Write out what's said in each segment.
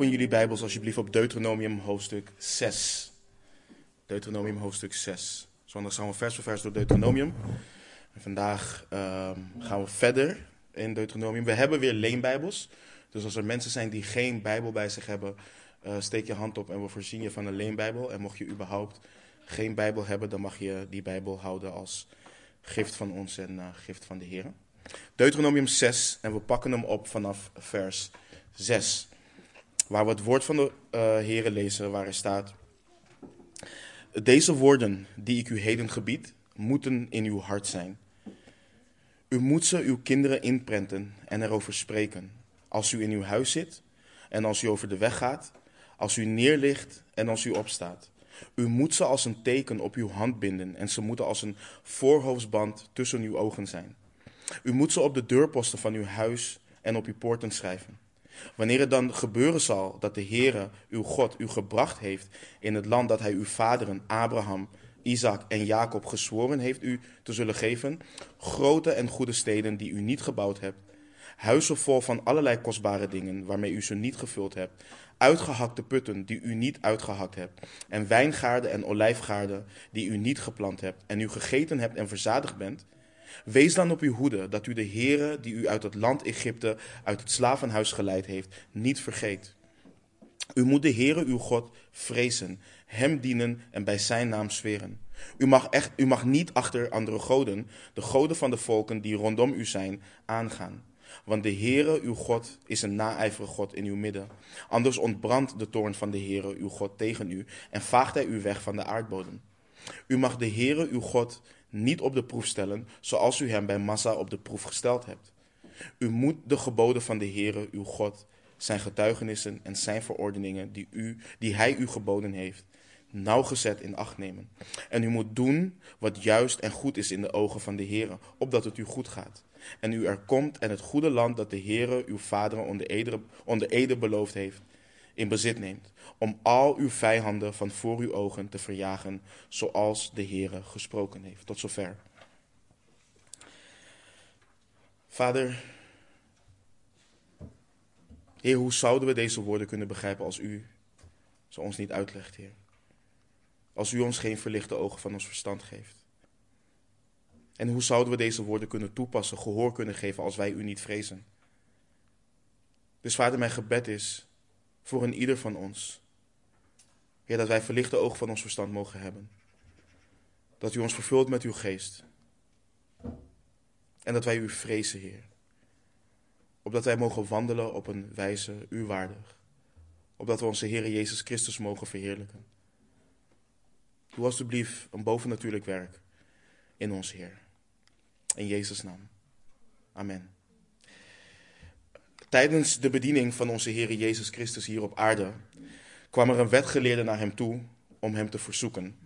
Open jullie Bijbels alsjeblieft op Deuteronomium hoofdstuk 6. Deuteronomium hoofdstuk 6. Zondag gaan we vers voor vers door Deuteronomium. En vandaag ehm, gaan we verder in Deuteronomium. We hebben weer leenbijbels. Dus als er mensen zijn die geen Bijbel bij zich hebben, uh, steek je hand op en we voorzien je van een leenbijbel. En mocht je überhaupt geen Bijbel hebben, dan mag je die Bijbel houden als gift van ons en uh, gift van de Heer. Deuteronomium 6 en we pakken hem op vanaf vers 6. Waar we het woord van de Heere lezen, waar er staat. Deze woorden die ik u heden gebied, moeten in uw hart zijn. U moet ze uw kinderen inprenten en erover spreken. Als u in uw huis zit en als u over de weg gaat, als u neerligt en als u opstaat. U moet ze als een teken op uw hand binden en ze moeten als een voorhoofdsband tussen uw ogen zijn. U moet ze op de deurposten van uw huis en op uw poorten schrijven. Wanneer het dan gebeuren zal dat de Heere, uw God, u gebracht heeft in het land dat hij uw vaderen Abraham, Isaac en Jacob gezworen heeft u te zullen geven, grote en goede steden die u niet gebouwd hebt, huizen vol van allerlei kostbare dingen waarmee u ze niet gevuld hebt, uitgehakte putten die u niet uitgehakt hebt, en wijngaarden en olijfgaarden die u niet geplant hebt, en u gegeten hebt en verzadigd bent, Wees dan op uw hoede dat u de Heere die u uit het land Egypte, uit het slavenhuis geleid heeft, niet vergeet. U moet de Heere uw God vrezen, hem dienen en bij zijn naam zweren. U mag, echt, u mag niet achter andere goden, de goden van de volken die rondom u zijn, aangaan. Want de Heere uw God is een naijverige God in uw midden. Anders ontbrandt de toorn van de Heere uw God tegen u en vaagt hij u weg van de aardbodem. U mag de Heere uw God niet op de proef stellen, zoals u hem bij Massa op de proef gesteld hebt. U moet de geboden van de Heere, uw God, zijn getuigenissen en zijn verordeningen die, u, die hij u geboden heeft, nauwgezet in acht nemen. En u moet doen wat juist en goed is in de ogen van de Heere, opdat het u goed gaat. En u er komt en het goede land dat de Heere uw vaderen onder ede, onder ede beloofd heeft, in bezit neemt, om al uw vijanden van voor uw ogen te verjagen, zoals de Heere gesproken heeft. Tot zover. Vader, Heer, hoe zouden we deze woorden kunnen begrijpen als u ze ons niet uitlegt, Heer? Als u ons geen verlichte ogen van ons verstand geeft. En hoe zouden we deze woorden kunnen toepassen, gehoor kunnen geven als wij u niet vrezen? Dus vader, mijn gebed is voor een ieder van ons. Heer, dat wij verlichte ogen van ons verstand mogen hebben. Dat u ons vervult met uw geest. En dat wij u vrezen, Heer. Opdat wij mogen wandelen op een wijze u waardig. Opdat we onze Heer Jezus Christus mogen verheerlijken. Doe alstublieft een bovennatuurlijk werk in ons, Heer. In Jezus' naam. Amen. Tijdens de bediening van onze Heer Jezus Christus hier op aarde kwam er een wetgeleerde naar hem toe om hem te verzoeken.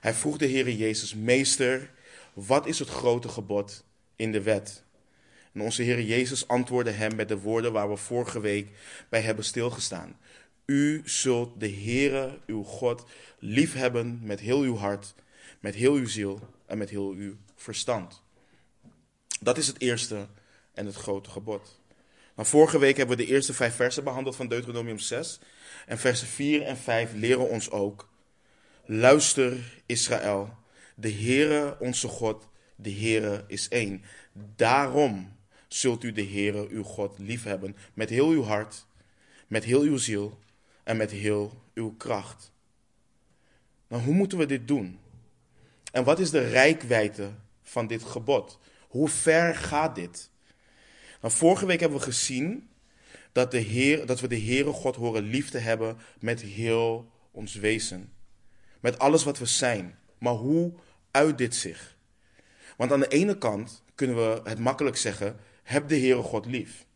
Hij vroeg de Heer Jezus, Meester, wat is het grote gebod in de wet? En onze Heer Jezus antwoordde hem met de woorden waar we vorige week bij hebben stilgestaan. U zult de Heere, uw God, liefhebben met heel uw hart, met heel uw ziel en met heel uw verstand. Dat is het eerste en het grote gebod. Nou, vorige week hebben we de eerste vijf versen behandeld van Deuteronomium 6. En versen 4 en 5 leren ons ook. Luister Israël, de Heere onze God, de Heere is één. Daarom zult u de Heere uw God liefhebben met heel uw hart, met heel uw ziel en met heel uw kracht. Nou, hoe moeten we dit doen? En wat is de rijkwijde van dit gebod? Hoe ver gaat dit? Nou, vorige week hebben we gezien dat, de Heer, dat we de Heere God horen lief te hebben met heel ons wezen. Met alles wat we zijn. Maar hoe uit dit zich? Want aan de ene kant kunnen we het makkelijk zeggen, heb de Heere God lief.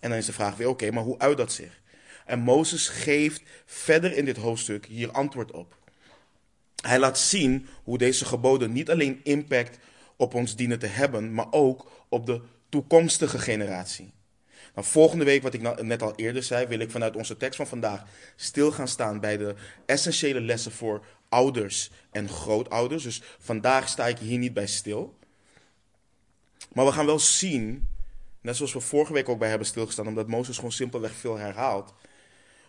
En dan is de vraag weer, oké, maar hoe uit dat zich? En Mozes geeft verder in dit hoofdstuk hier antwoord op. Hij laat zien hoe deze geboden niet alleen impact op ons dienen te hebben, maar ook op de toekomstige generatie. Nou, volgende week, wat ik net al eerder zei, wil ik vanuit onze tekst van vandaag stil gaan staan bij de essentiële lessen voor ouders en grootouders. Dus vandaag sta ik hier niet bij stil. Maar we gaan wel zien net zoals we vorige week ook bij hebben stilgestaan, omdat Mozes gewoon simpelweg veel herhaalt,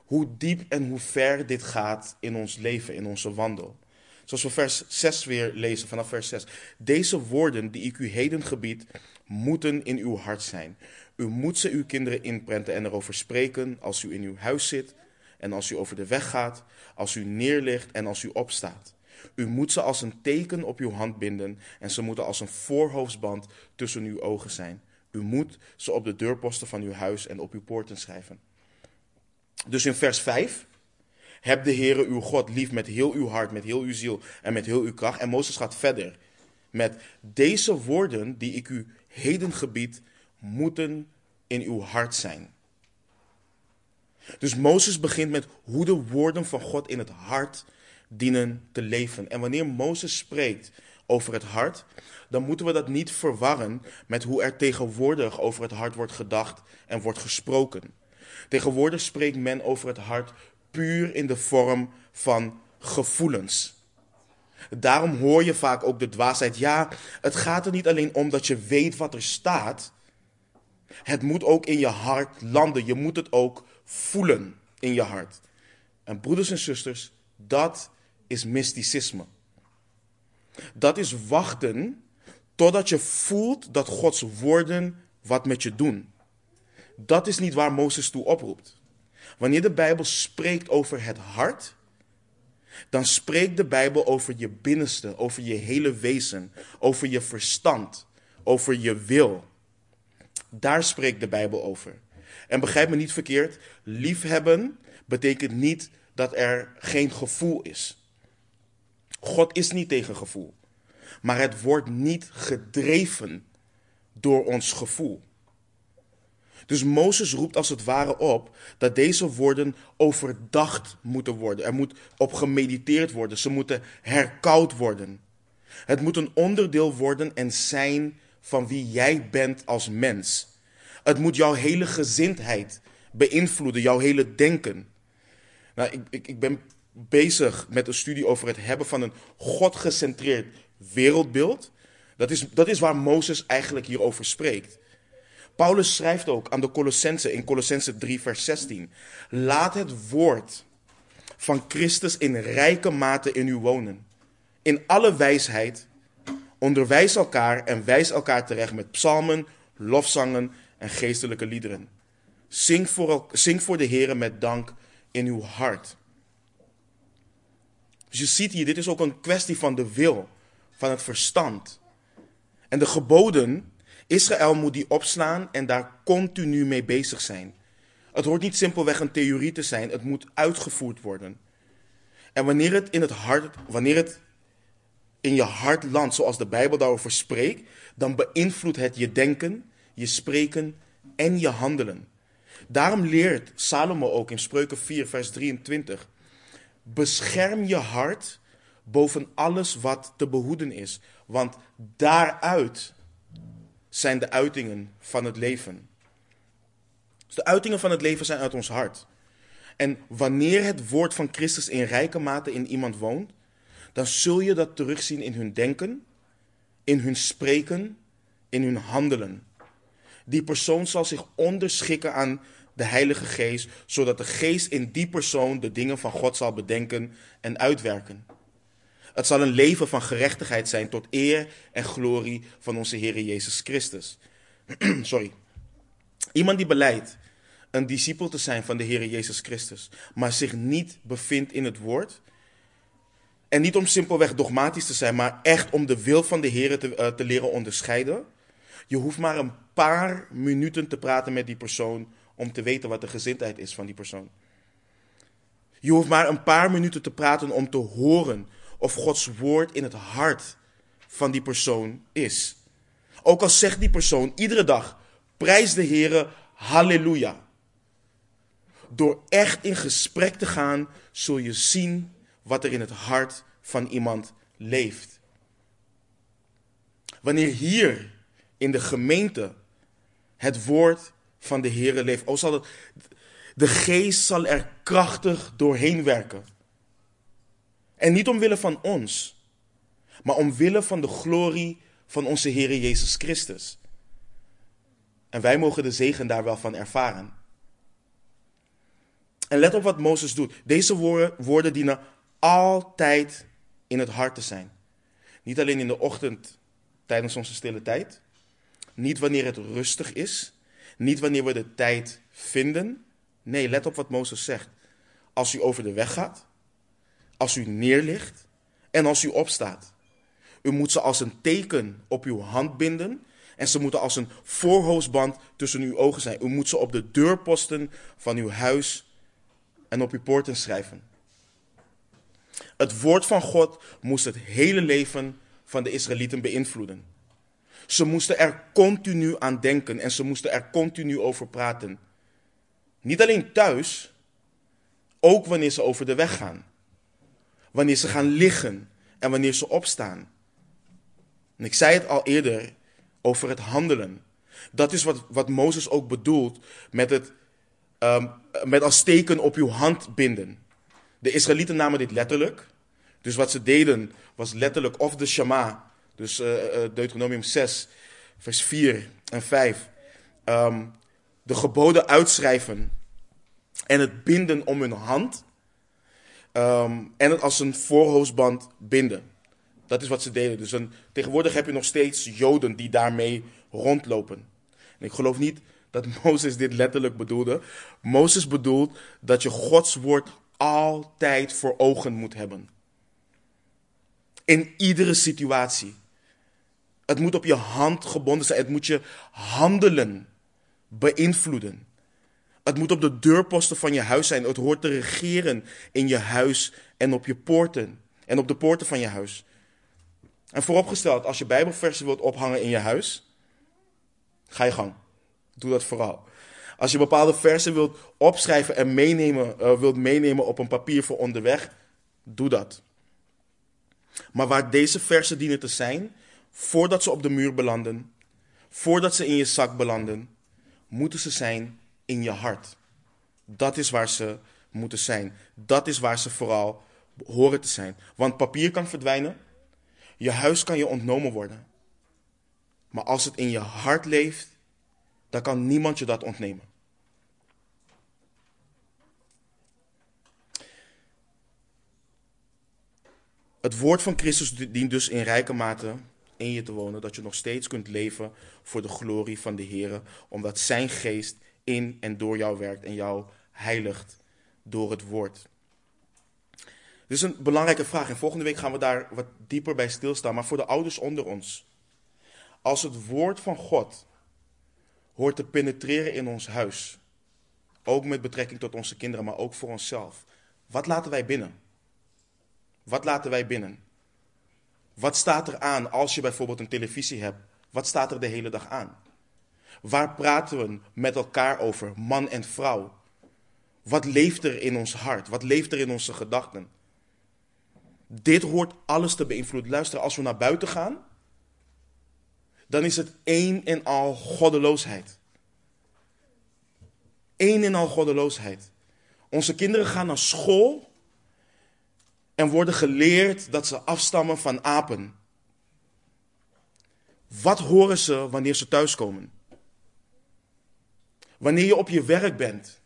hoe diep en hoe ver dit gaat in ons leven, in onze wandel. Zoals we vers 6 weer lezen, vanaf vers 6. Deze woorden die ik u heden gebied, moeten in uw hart zijn. U moet ze uw kinderen inprenten en erover spreken als u in uw huis zit en als u over de weg gaat, als u neerligt en als u opstaat. U moet ze als een teken op uw hand binden en ze moeten als een voorhoofdsband tussen uw ogen zijn. U moet ze op de deurposten van uw huis en op uw poorten schrijven. Dus in vers 5 heb de Heere uw God lief met heel uw hart, met heel uw ziel en met heel uw kracht. En Mozes gaat verder met deze woorden die ik u heden gebied, moeten in uw hart zijn. Dus Mozes begint met hoe de woorden van God in het hart dienen te leven. En wanneer Mozes spreekt over het hart, dan moeten we dat niet verwarren met hoe er tegenwoordig over het hart wordt gedacht en wordt gesproken. Tegenwoordig spreekt men over het hart puur in de vorm van gevoelens. Daarom hoor je vaak ook de dwaasheid. Ja, het gaat er niet alleen om dat je weet wat er staat. Het moet ook in je hart landen. Je moet het ook voelen in je hart. En broeders en zusters, dat is mysticisme. Dat is wachten totdat je voelt dat Gods woorden wat met je doen. Dat is niet waar Mozes toe oproept. Wanneer de Bijbel spreekt over het hart, dan spreekt de Bijbel over je binnenste, over je hele wezen, over je verstand, over je wil. Daar spreekt de Bijbel over. En begrijp me niet verkeerd, liefhebben betekent niet dat er geen gevoel is. God is niet tegen gevoel. Maar het wordt niet gedreven door ons gevoel. Dus Mozes roept als het ware op dat deze woorden overdacht moeten worden. Er moet op gemediteerd worden. Ze moeten herkoud worden. Het moet een onderdeel worden en zijn van wie jij bent als mens. Het moet jouw hele gezindheid beïnvloeden, jouw hele denken. Nou, ik, ik, ik ben bezig met een studie over het hebben van een godgecentreerd wereldbeeld. Dat is, dat is waar Mozes eigenlijk hierover spreekt. Paulus schrijft ook aan de Colossense in Colossense 3, vers 16. Laat het woord van Christus in rijke mate in u wonen. In alle wijsheid onderwijs elkaar en wijs elkaar terecht met psalmen, lofzangen en geestelijke liederen. Zing voor, zing voor de Heer met dank in uw hart. Dus je ziet hier, dit is ook een kwestie van de wil, van het verstand. En de geboden, Israël moet die opslaan en daar continu mee bezig zijn. Het hoort niet simpelweg een theorie te zijn, het moet uitgevoerd worden. En wanneer het in het hart, wanneer het in je hart landt, zoals de Bijbel daarover spreekt, dan beïnvloedt het je denken, je spreken en je handelen. Daarom leert Salomo ook in Spreuken 4, vers 23: Bescherm je hart boven alles wat te behoeden is, want daaruit zijn de uitingen van het leven. De uitingen van het leven zijn uit ons hart. En wanneer het woord van Christus in rijke mate in iemand woont, dan zul je dat terugzien in hun denken, in hun spreken, in hun handelen. Die persoon zal zich onderschikken aan de Heilige Geest, zodat de Geest in die persoon de dingen van God zal bedenken en uitwerken. Het zal een leven van gerechtigheid zijn tot eer en glorie van onze Heer Jezus Christus. Sorry. Iemand die beleidt een discipel te zijn van de Heer Jezus Christus, maar zich niet bevindt in het woord. En niet om simpelweg dogmatisch te zijn, maar echt om de wil van de Heer te, uh, te leren onderscheiden. Je hoeft maar een paar minuten te praten met die persoon om te weten wat de gezindheid is van die persoon. Je hoeft maar een paar minuten te praten om te horen of Gods woord in het hart van die persoon is. Ook al zegt die persoon iedere dag, prijs de Heere, halleluja. Door echt in gesprek te gaan, zul je zien wat er in het hart van iemand leeft. Wanneer hier in de gemeente het woord van de Heere leeft, zal het, de geest zal er krachtig doorheen werken. En niet omwille van ons, maar omwille van de glorie van onze Heer Jezus Christus. En wij mogen de zegen daar wel van ervaren. En let op wat Mozes doet. Deze woorden, woorden dienen altijd in het hart te zijn. Niet alleen in de ochtend tijdens onze stille tijd. Niet wanneer het rustig is. Niet wanneer we de tijd vinden. Nee, let op wat Mozes zegt. Als u over de weg gaat. Als u neerligt. En als u opstaat. U moet ze als een teken op uw hand binden. En ze moeten als een voorhoofdband tussen uw ogen zijn. U moet ze op de deurposten van uw huis en op uw poorten schrijven. Het woord van God moest het hele leven van de Israëlieten beïnvloeden. Ze moesten er continu aan denken en ze moesten er continu over praten. Niet alleen thuis, ook wanneer ze over de weg gaan. Wanneer ze gaan liggen en wanneer ze opstaan. En ik zei het al eerder over het handelen. Dat is wat, wat Mozes ook bedoelt met, het, um, met als teken op uw hand binden. De Israëlieten namen dit letterlijk. Dus wat ze deden was letterlijk of de Shema, dus uh, Deuteronomium 6, vers 4 en 5, um, ehm, de geboden uitschrijven en het binden om hun hand um, en het als een voorhoofdband binden. Dat is wat ze deden. Dus een, tegenwoordig heb je nog steeds Joden die daarmee rondlopen. En ik geloof niet dat Mozes dit letterlijk bedoelde. Mozes bedoelt dat je Gods woord altijd voor ogen moet hebben. In iedere situatie. Het moet op je hand gebonden zijn. Het moet je handelen beïnvloeden. Het moet op de deurposten van je huis zijn. Het hoort te regeren in je huis en op je poorten. En op de poorten van je huis. En vooropgesteld, als je Bijbelversen wilt ophangen in je huis, ga je gang. Doe dat vooral. Als je bepaalde versen wilt opschrijven en meenemen, uh, wilt meenemen op een papier voor onderweg, doe dat. Maar waar deze versen dienen te zijn, voordat ze op de muur belanden, voordat ze in je zak belanden, moeten ze zijn in je hart. Dat is waar ze moeten zijn. Dat is waar ze vooral horen te zijn. Want papier kan verdwijnen, je huis kan je ontnomen worden. Maar als het in je hart leeft, dan kan niemand je dat ontnemen. Het woord van Christus dient dus in rijke mate in je te wonen, dat je nog steeds kunt leven voor de glorie van de Heer, omdat Zijn geest in en door jou werkt en jou heiligt door het woord. Dit is een belangrijke vraag en volgende week gaan we daar wat dieper bij stilstaan. Maar voor de ouders onder ons. Als het woord van God hoort te penetreren in ons huis, ook met betrekking tot onze kinderen, maar ook voor onszelf. Wat laten wij binnen? Wat laten wij binnen? Wat staat er aan als je bijvoorbeeld een televisie hebt? Wat staat er de hele dag aan? Waar praten we met elkaar over, man en vrouw? Wat leeft er in ons hart? Wat leeft er in onze gedachten? Dit hoort alles te beïnvloeden. Luister, als we naar buiten gaan, dan is het één en al goddeloosheid. Eén en al goddeloosheid. Onze kinderen gaan naar school en worden geleerd dat ze afstammen van apen. Wat horen ze wanneer ze thuiskomen? Wanneer je op je werk bent,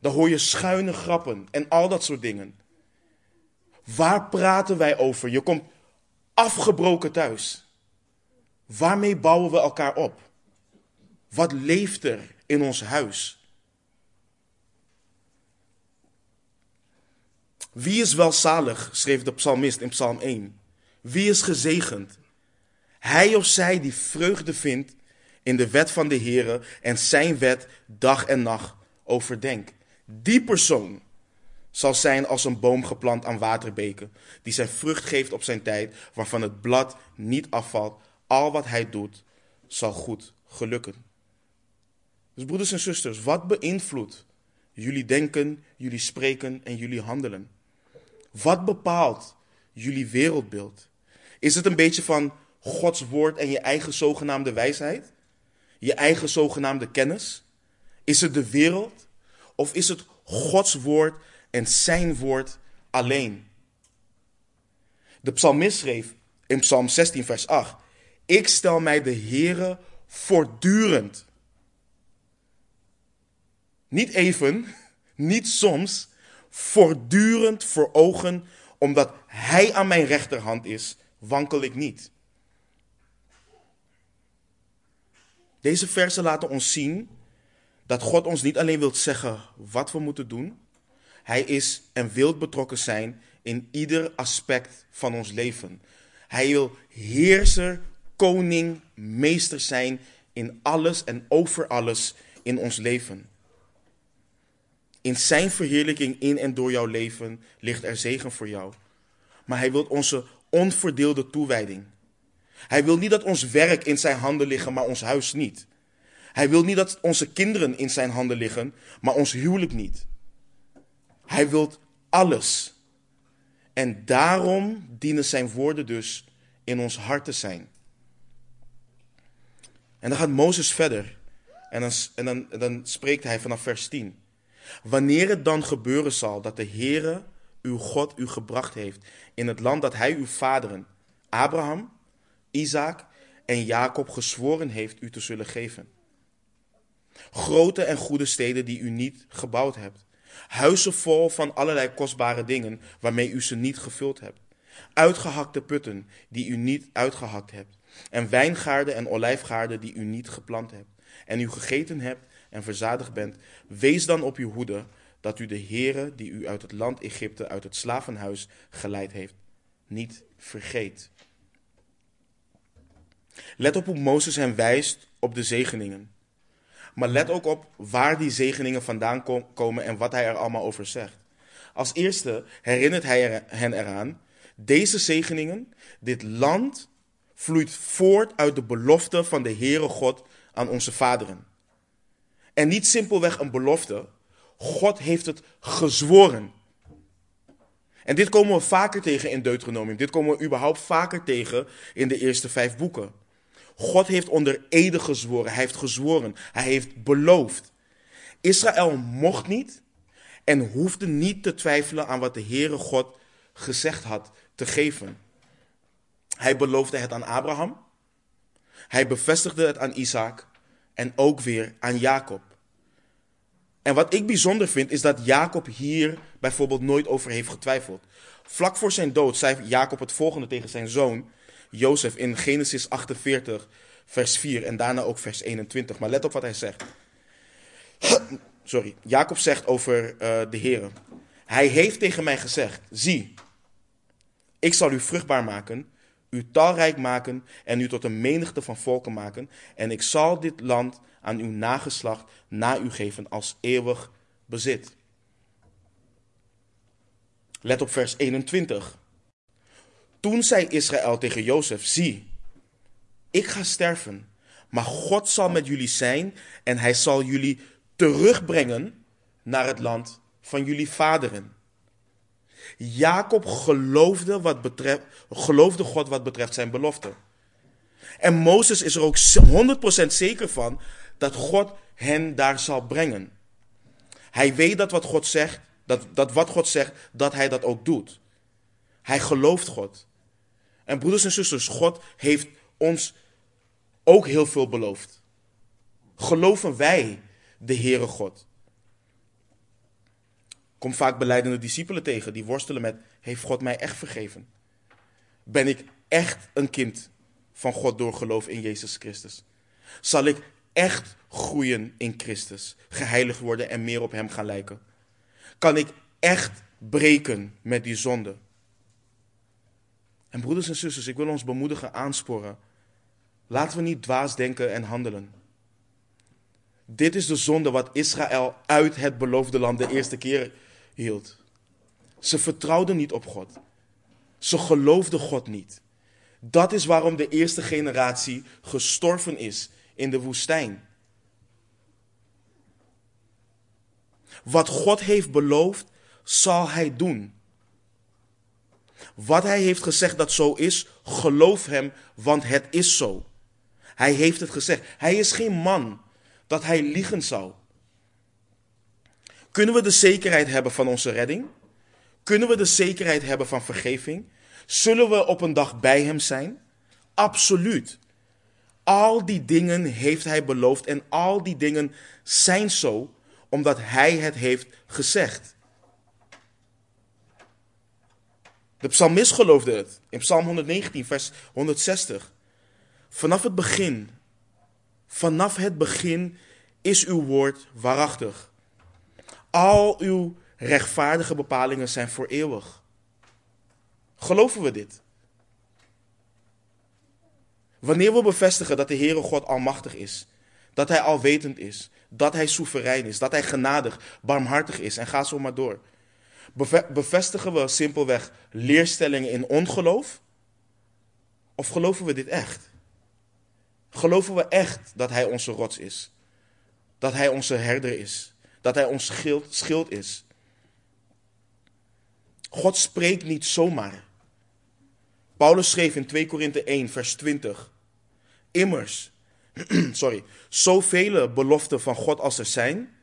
dan hoor je schuine grappen en al dat soort dingen. Waar praten wij over? Je komt afgebroken thuis. Waarmee bouwen we elkaar op? Wat leeft er in ons huis? Wie is welzalig, schreef de psalmist in Psalm 1. Wie is gezegend? Hij of zij die vreugde vindt in de wet van de Heere en zijn wet dag en nacht overdenkt. Die persoon zal zijn als een boom geplant aan waterbeken, die zijn vrucht geeft op zijn tijd, waarvan het blad niet afvalt. Al wat hij doet, zal goed gelukken. Dus broeders en zusters, wat beïnvloedt jullie denken, jullie spreken en jullie handelen? Wat bepaalt jullie wereldbeeld? Is het een beetje van Gods woord en je eigen zogenaamde wijsheid? Je eigen zogenaamde kennis? Is het de wereld? Of is het Gods woord en zijn woord alleen. De psalmist schreef in Psalm 16, vers 8: Ik stel mij de Heere voortdurend Niet even, niet soms, voortdurend voor ogen, omdat Hij aan mijn rechterhand is, wankel ik niet. Deze versen laten ons zien dat God ons niet alleen wil zeggen wat we moeten doen, Hij is en wil betrokken zijn in ieder aspect van ons leven. Hij wil heerser, koning, meester zijn in alles en over alles in ons leven. In zijn verheerlijking in en door jouw leven ligt er zegen voor jou. Maar hij wil onze onverdeelde toewijding. Hij wil niet dat ons werk in zijn handen liggen, maar ons huis niet. Hij wil niet dat onze kinderen in zijn handen liggen, maar ons huwelijk niet. Hij wil alles. En daarom dienen zijn woorden dus in ons hart te zijn. En dan gaat Mozes verder. En dan, en dan, dan spreekt hij vanaf vers 10. Wanneer het dan gebeuren zal dat de Heere, uw God, u gebracht heeft in het land dat hij uw vaderen, Abraham, Isaac en Jacob gezworen heeft u te zullen geven. Grote en goede steden die u niet gebouwd hebt. Huizen vol van allerlei kostbare dingen waarmee u ze niet gevuld hebt. Uitgehakte putten die u niet uitgehakt hebt. En wijngaarden en olijfgaarden die u niet geplant hebt. En u gegeten hebt en verzadigd bent. Wees dan op uw hoede dat u de Heere die u uit het land Egypte, uit het slavenhuis geleid heeft, niet vergeet. Let op hoe Mozes hen wijst op de zegeningen. Maar let ook op waar die zegeningen vandaan komen en wat hij er allemaal over zegt. Als eerste herinnert hij hen eraan, deze zegeningen, dit land, vloeit voort uit de belofte van de Heere God aan onze vaderen. En niet simpelweg een belofte, God heeft het gezworen. En dit komen we vaker tegen in Deuteronomium. Dit komen we überhaupt vaker tegen in de eerste vijf boeken. God heeft onder ede gezworen. Hij heeft gezworen. Hij heeft beloofd. Israël mocht niet en hoefde niet te twijfelen aan wat de Heere God gezegd had te geven. Hij beloofde het aan Abraham. Hij bevestigde het aan Isaac en ook weer aan Jacob. En wat ik bijzonder vind is dat Jacob hier bijvoorbeeld nooit over heeft getwijfeld. Vlak voor zijn dood zei Jacob het volgende tegen zijn zoon Jozef in Genesis 48, vers 4 en daarna ook vers 21. Maar let op wat hij zegt. Sorry, Jacob zegt over uh, de Heer. Hij heeft tegen mij gezegd: Zie, ik zal u vruchtbaar maken, u talrijk maken en u tot een menigte van volken maken. En ik zal dit land aan uw nageslacht na u geven als eeuwig bezit. Let op vers 21. Toen zei Israël tegen Jozef: Zie, ik ga sterven, maar God zal met jullie zijn en hij zal jullie terugbrengen naar het land van jullie vaderen. Jacob geloofde, wat betreft, geloofde God wat betreft zijn belofte. En Mozes is er ook 100% zeker van dat God hen daar zal brengen. Hij weet dat wat God zegt, dat, dat wat God zegt, dat hij dat ook doet. Hij gelooft God. En broeders en zusters, God heeft ons ook heel veel beloofd. Geloven wij de Heere God? Kom vaak beleidende discipelen tegen die worstelen met: Heeft God mij echt vergeven? Ben ik echt een kind van God door geloof in Jezus Christus? Zal ik echt groeien in Christus, geheiligd worden en meer op Hem gaan lijken? Kan ik echt breken met die zonde? En broeders en zusters, ik wil ons bemoedigen, aansporen. Laten we niet dwaas denken en handelen. Dit is de zonde wat Israël uit het beloofde land de eerste keer hield. Ze vertrouwden niet op God. Ze geloofden God niet. Dat is waarom de eerste generatie gestorven is in de woestijn. Wat God heeft beloofd, zal Hij doen. Wat Hij heeft gezegd dat zo is, geloof Hem, want het is zo. Hij heeft het gezegd. Hij is geen man dat Hij liegen zou. Kunnen we de zekerheid hebben van onze redding? Kunnen we de zekerheid hebben van vergeving? Zullen we op een dag bij Hem zijn? Absoluut. Al die dingen heeft Hij beloofd en al die dingen zijn zo, omdat hij het heeft gezegd. De psalmist geloofde het in Psalm 119, vers 160. Vanaf het begin, vanaf het begin is uw woord waarachtig. Al uw rechtvaardige bepalingen zijn voor eeuwig. Geloven we dit? Wanneer we bevestigen dat de Heere God almachtig is, dat Hij alwetend is, dat Hij soeverein is, dat Hij genadig, barmhartig is en ga zo maar door. Bevestigen we simpelweg leerstellingen in ongeloof? Of geloven we dit echt? Geloven we echt dat Hij onze rots is? Dat Hij onze herder is? Dat Hij ons schild, schild is? God spreekt niet zomaar. Paulus schreef in 2 Korinthe 1, vers 20. Immers, sorry, zoveel beloften van God als er zijn,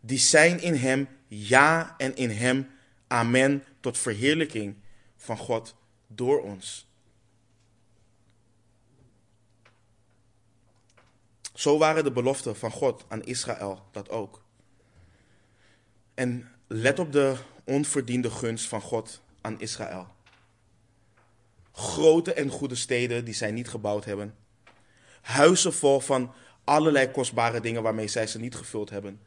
die zijn in hem ja en in hem amen tot verheerlijking van God door ons. Zo waren de beloften van God aan Israël dat ook. En let op de onverdiende gunst van God aan Israël. Grote en goede steden die zij niet gebouwd hebben. Huizen vol van allerlei kostbare dingen waarmee zij ze niet gevuld hebben.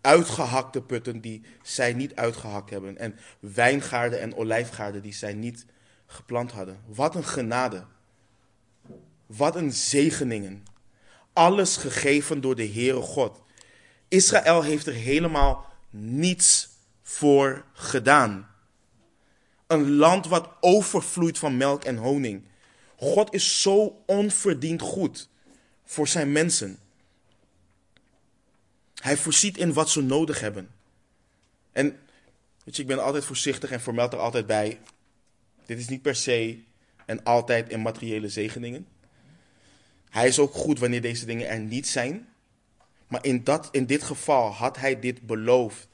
Uitgehakte putten die zij niet uitgehakt hebben. En wijngaarden en olijfgaarden die zij niet geplant hadden. Wat een genade. Wat een zegeningen. Alles gegeven door de Heere God. Israël heeft er helemaal niets voor gedaan. Een land wat overvloeit van melk en honing. God is zo onverdiend goed voor zijn mensen. Hij voorziet in wat ze nodig hebben. En weet je, ik ben altijd voorzichtig en vermeld er altijd bij. Dit is niet per se en altijd in materiële zegeningen. Hij is ook goed wanneer deze dingen er niet zijn. Maar in, dat, in dit geval had hij dit beloofd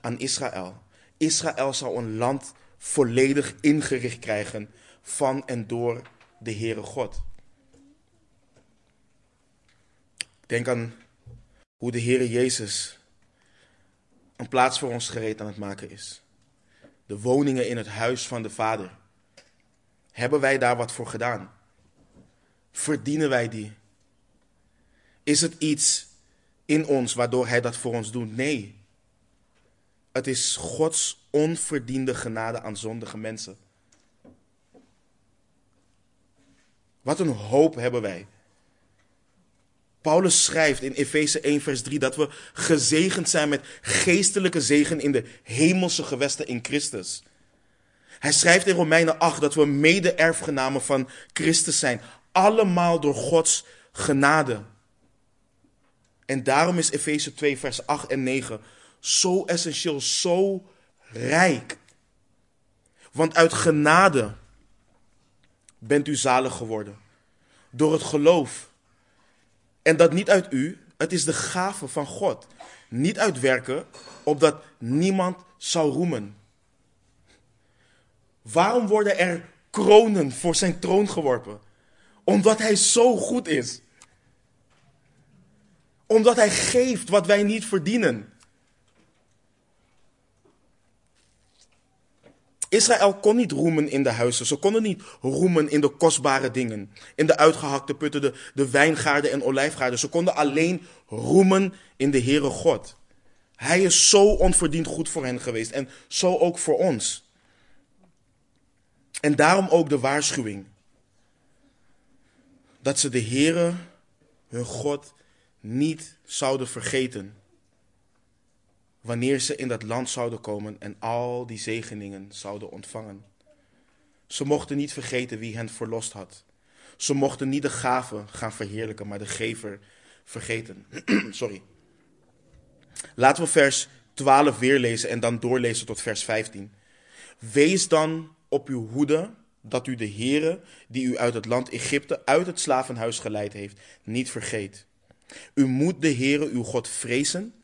aan Israël. Israël zou een land volledig ingericht krijgen van en door de Heere God. Denk aan hoe de Heere Jezus een plaats voor ons gereed aan het maken is. De woningen in het huis van de Vader. Hebben wij daar wat voor gedaan? Verdienen wij die? Is het iets in ons waardoor Hij dat voor ons doet? Nee. Het is Gods onverdiende genade aan zondige mensen. Wat een hoop hebben wij. Paulus schrijft in Efeze 1, vers 3 dat we gezegend zijn met geestelijke zegen in de hemelse gewesten in Christus. Hij schrijft in Romeinen 8 dat we mede-erfgenamen van Christus zijn. Allemaal door Gods genade. En daarom is Efeze 2, vers 8 en 9 zo essentieel, zo rijk. Want uit genade bent u zalig geworden. Door het geloof. En dat niet uit u, het is de gave van God. Niet uit werken, opdat niemand zou roemen. Waarom worden er kronen voor zijn troon geworpen? Omdat hij zo goed is. Omdat hij geeft wat wij niet verdienen. Israël kon niet roemen in de huizen. Ze konden niet roemen in de kostbare dingen. In de uitgehakte putten, de, de wijngaarden en olijfgaarden. Ze konden alleen roemen in de Heere God. Hij is zo onverdiend goed voor hen geweest. En zo ook voor ons. En daarom ook de waarschuwing. Dat ze de Heere, hun God, niet zouden vergeten wanneer ze in dat land zouden komen en al die zegeningen zouden ontvangen. Ze mochten niet vergeten wie hen verlost had. Ze mochten niet de gave gaan verheerlijken, maar de gever vergeten. Sorry. Laten we vers 12 weer lezen en dan doorlezen tot vers 15. Wees dan op uw hoede dat u de Heere, die u uit het land Egypte, uit het slavenhuis geleid heeft, niet vergeet. U moet de Heere, uw God, vrezen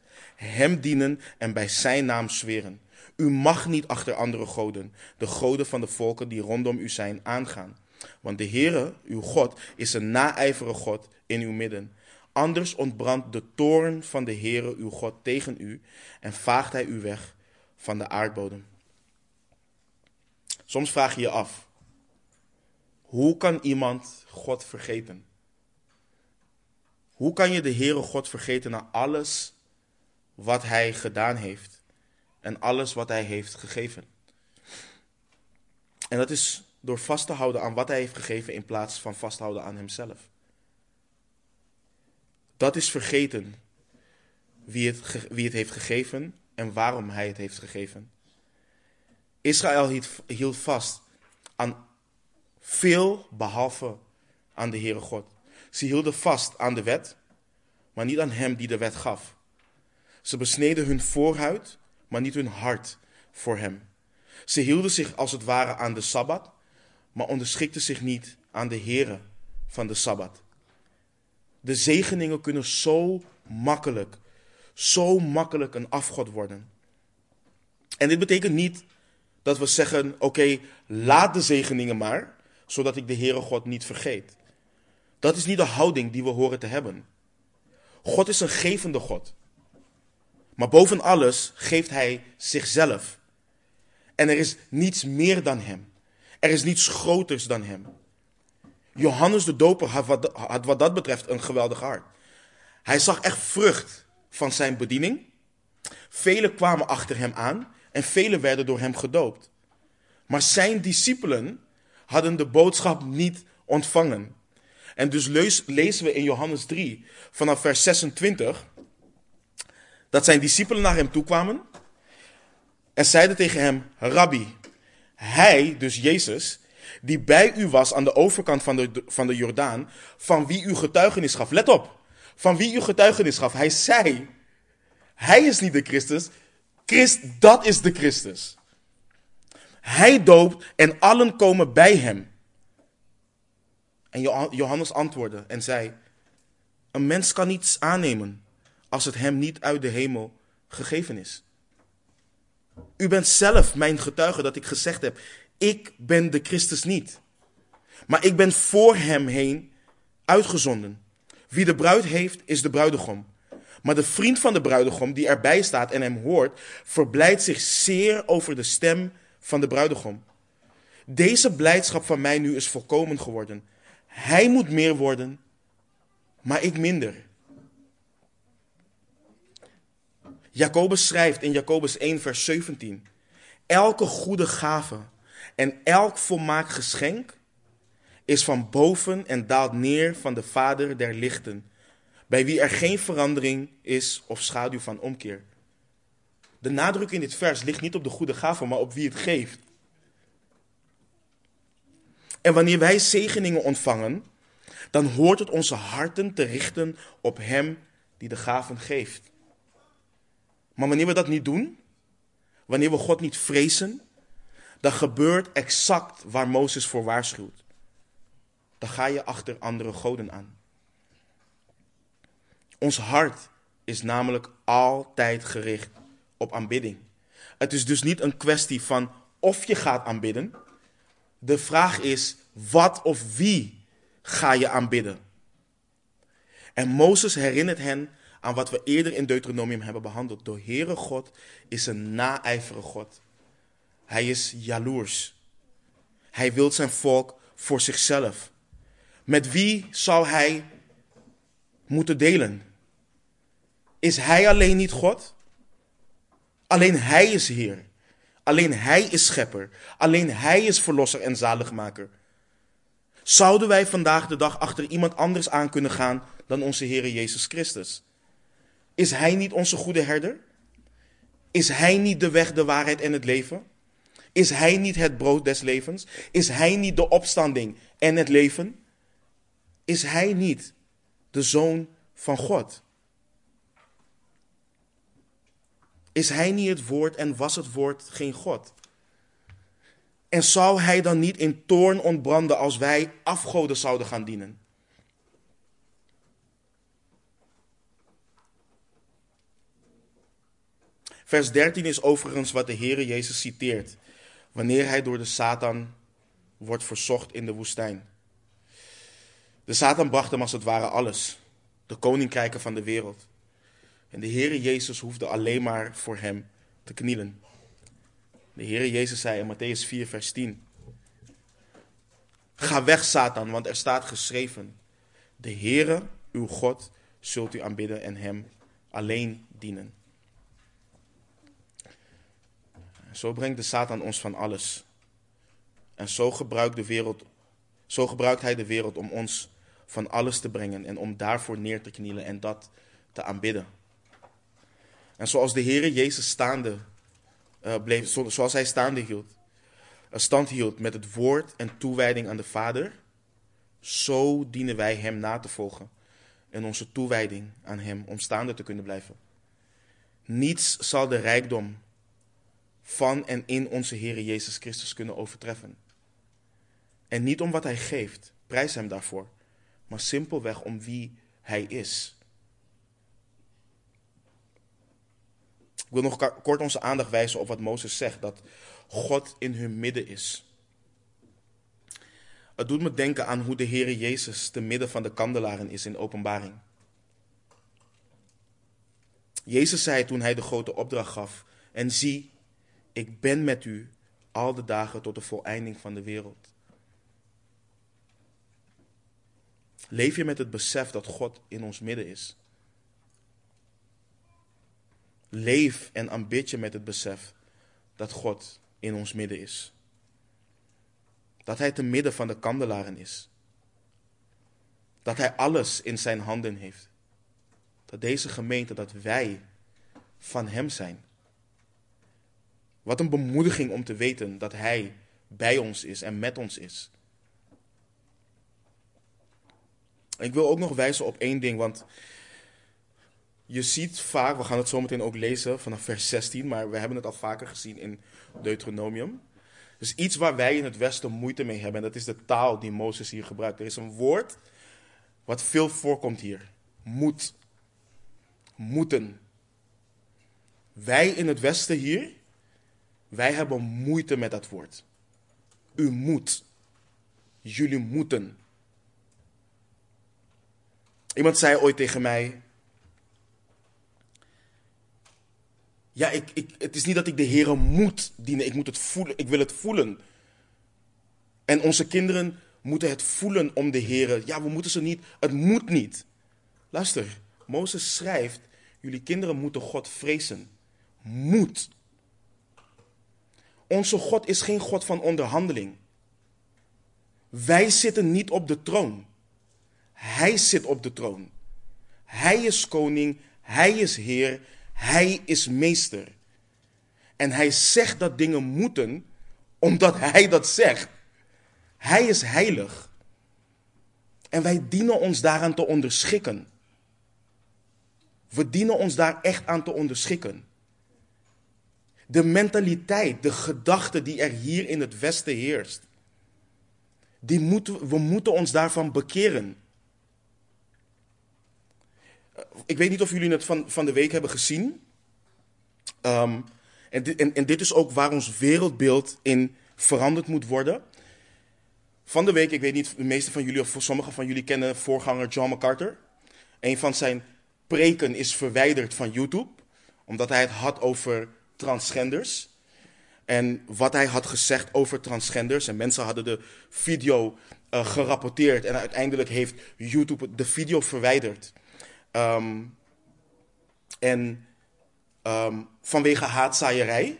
hem dienen en bij zijn naam zweren. U mag niet achter andere goden, de goden van de volken die rondom u zijn, aangaan. Want de Heere, uw God, is een naijverige God in uw midden. Anders ontbrandt de toorn van de Heere uw God tegen u en vaagt hij u weg van de aardbodem. Soms vraag je je af, hoe kan iemand God vergeten? Hoe kan je de Heere God vergeten na alles wat Hij gedaan heeft en alles wat Hij heeft gegeven? En dat is door vast te houden aan wat Hij heeft gegeven in plaats van vasthouden aan Hemzelf. Dat is vergeten wie het, wie het heeft gegeven en waarom Hij het heeft gegeven. Israël hield vast aan veel behalve aan de Heere God. Ze hielden vast aan de wet, maar niet aan Hem die de wet gaf. Ze besneden hun voorhuid, maar niet hun hart voor Hem. Ze hielden zich als het ware aan de Sabbat, maar onderschikten zich niet aan de Heere van de Sabbat. De zegeningen kunnen zo makkelijk, zo makkelijk een afgod worden. En dit betekent niet dat we zeggen: oké, laat de zegeningen maar, zodat ik de Heere God niet vergeet. Dat is niet de houding die we horen te hebben. God is een gevende God. Maar boven alles geeft Hij zichzelf. En er is niets meer dan Hem. Er is niets groters dan Hem. Johannes de Doper had wat, dat betreft een geweldig hart. Hij zag echt vrucht van zijn bediening. Velen kwamen achter hem aan en velen werden door hem gedoopt. Maar zijn discipelen hadden de boodschap niet ontvangen. En dus lezen we in Johannes 3 vanaf vers 26 dat zijn discipelen naar hem toe kwamen en zeiden tegen hem: Rabbi, hij, dus Jezus, die bij u was aan de overkant van de, van de Jordaan, van wie u getuigenis gaf. Let op, van wie u getuigenis gaf. Hij zei: Hij is niet de Christus, Christ, dat is de Christus. Hij doopt en allen komen bij hem. En Johannes antwoordde en zei: Een mens kan niets aannemen als het hem niet uit de hemel gegeven is. U bent zelf mijn getuige dat ik gezegd heb: Ik ben de Christus niet. Maar ik ben voor hem heen uitgezonden. Wie de bruid heeft, is de bruidegom. Maar de vriend van de bruidegom, die erbij staat en hem hoort, verblijdt zich zeer over de stem van de bruidegom. Deze blijdschap van mij nu is volkomen geworden. Hij moet meer worden, maar ik minder. Jacobus schrijft in Jacobus 1, vers 17: Elke goede gave en elk volmaakt geschenk is van boven en daalt neer van de Vader der lichten, bij wie er geen verandering is of schaduw van omkeer. De nadruk in dit vers ligt niet op de goede gave, maar op wie het geeft. En wanneer wij zegeningen ontvangen, dan hoort het onze harten te richten op Hem die de gaven geeft. Maar wanneer we dat niet doen, wanneer we God niet vrezen, dan gebeurt exact waar Mozes voor waarschuwt. Dan ga je achter andere goden aan. Ons hart is namelijk altijd gericht op aanbidding. Het is dus niet een kwestie van of je gaat aanbidden. De vraag is wat of wie ga je aanbidden. En Mozes herinnert hen aan wat we eerder in Deuteronomium hebben behandeld. De Heere God is een naijvere God. Hij is jaloers. Hij wil zijn volk voor zichzelf. Met wie zou hij moeten delen? Is hij alleen niet God? Alleen hij is Heer. Alleen hij is schepper. Alleen hij is verlosser en zaligmaker. Zouden wij vandaag de dag achter iemand anders aan kunnen gaan dan onze Heer Jezus Christus? Is hij niet onze goede herder? Is hij niet de weg, de waarheid en het leven? Is hij niet het brood des levens? Is hij niet de opstanding en het leven? Is hij niet de zoon van God? Is hij niet het woord en was het woord geen God? En zou hij dan niet in toorn ontbranden als wij afgoden zouden gaan dienen? Vers 13 is overigens wat de Heere Jezus citeert wanneer hij door de Satan wordt verzocht in de woestijn. De Satan bracht hem als het ware alles de koninkrijken van de wereld. En de Heere Jezus hoefde alleen maar voor hem te knielen. De Heere Jezus zei in Matthäus 4, vers 10. Ga weg, Satan, want er staat geschreven: De Heere, uw God, zult u aanbidden en hem alleen dienen. Zo brengt de Satan ons van alles. En zo gebruikt, de wereld, zo gebruikt hij de wereld om ons van alles te brengen en om daarvoor neer te knielen en dat te aanbidden. En zoals de Heere Jezus staande uh, bleef, zoals hij staande hield, uh, stand hield met het woord en toewijding aan de Vader, zo dienen wij Hem na te volgen en onze toewijding aan Hem om staande te kunnen blijven. Niets zal de rijkdom van en in onze Heere Jezus Christus kunnen overtreffen. En niet om wat Hij geeft, prijs Hem daarvoor, maar simpelweg om wie Hij is. Ik wil nog kort onze aandacht wijzen op wat Mozes zegt, dat God in hun midden is. Het doet me denken aan hoe de Heere Jezus te midden van de kandelaren is in openbaring. Jezus zei toen hij de grote opdracht gaf, en zie, ik ben met u al de dagen tot de voleinding van de wereld. Leef je met het besef dat God in ons midden is? Leef en aanbid je met het besef dat God in ons midden is. Dat Hij te midden van de kandelaren is. Dat Hij alles in zijn handen heeft. Dat deze gemeente, dat wij van Hem zijn. Wat een bemoediging om te weten dat Hij bij ons is en met ons is. ik wil ook nog wijzen op één ding, want je ziet vaak, we gaan het zometeen ook lezen vanaf vers 16, maar we hebben het al vaker gezien in Deuteronomium. Dus iets waar wij in het Westen moeite mee hebben, en dat is de taal die Mozes hier gebruikt. Er is een woord wat veel voorkomt hier: moet. Moeten. Wij in het Westen hier, wij hebben moeite met dat woord. U moet. Jullie moeten. Iemand zei ooit tegen mij: Ja, ik, ik, het is niet dat ik de Heer moet dienen. Ik moet het voelen. Ik wil het voelen. En onze kinderen moeten het voelen om de Heer. Ja, we moeten ze niet. Het moet niet. Luister, Mozes schrijft: Jullie kinderen moeten God vrezen. Moet. Onze God is geen God van onderhandeling. Wij zitten niet op de troon. Hij zit op de troon. Hij is koning. Hij is Heer. Hij is meester. En hij zegt dat dingen moeten omdat hij dat zegt. Hij is heilig. En wij dienen ons daaraan te onderschikken. We dienen ons daar echt aan te onderschikken. De mentaliteit, de gedachte die er hier in het Westen heerst, die moeten, we moeten ons daarvan bekeren ik weet niet of jullie het van, van de week hebben gezien. Ehm, en, en dit is ook waar ons wereldbeeld in veranderd moet worden. Van de week, ik weet niet, de meeste van jullie of sommigen van jullie kennen voorganger John MacArthur. Een van zijn preken is verwijderd van YouTube, omdat hij het had over transgenders. En wat hij had gezegd over transgenders. En mensen hadden de video uh, gerapporteerd. En uiteindelijk heeft YouTube de video verwijderd. Um, en um, vanwege haatzaaierij.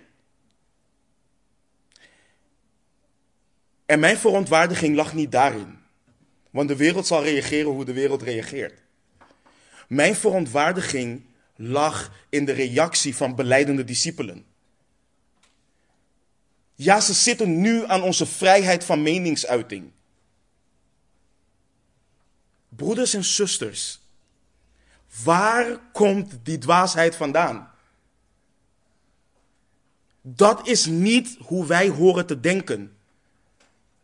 En mijn verontwaardiging lag niet daarin. Want de wereld zal reageren hoe de wereld reageert. Mijn verontwaardiging lag in de reactie van beleidende discipelen. Ja, ze zitten nu aan onze vrijheid van meningsuiting. Broeders en zusters, Waar komt die dwaasheid vandaan? Dat is niet hoe wij horen te denken.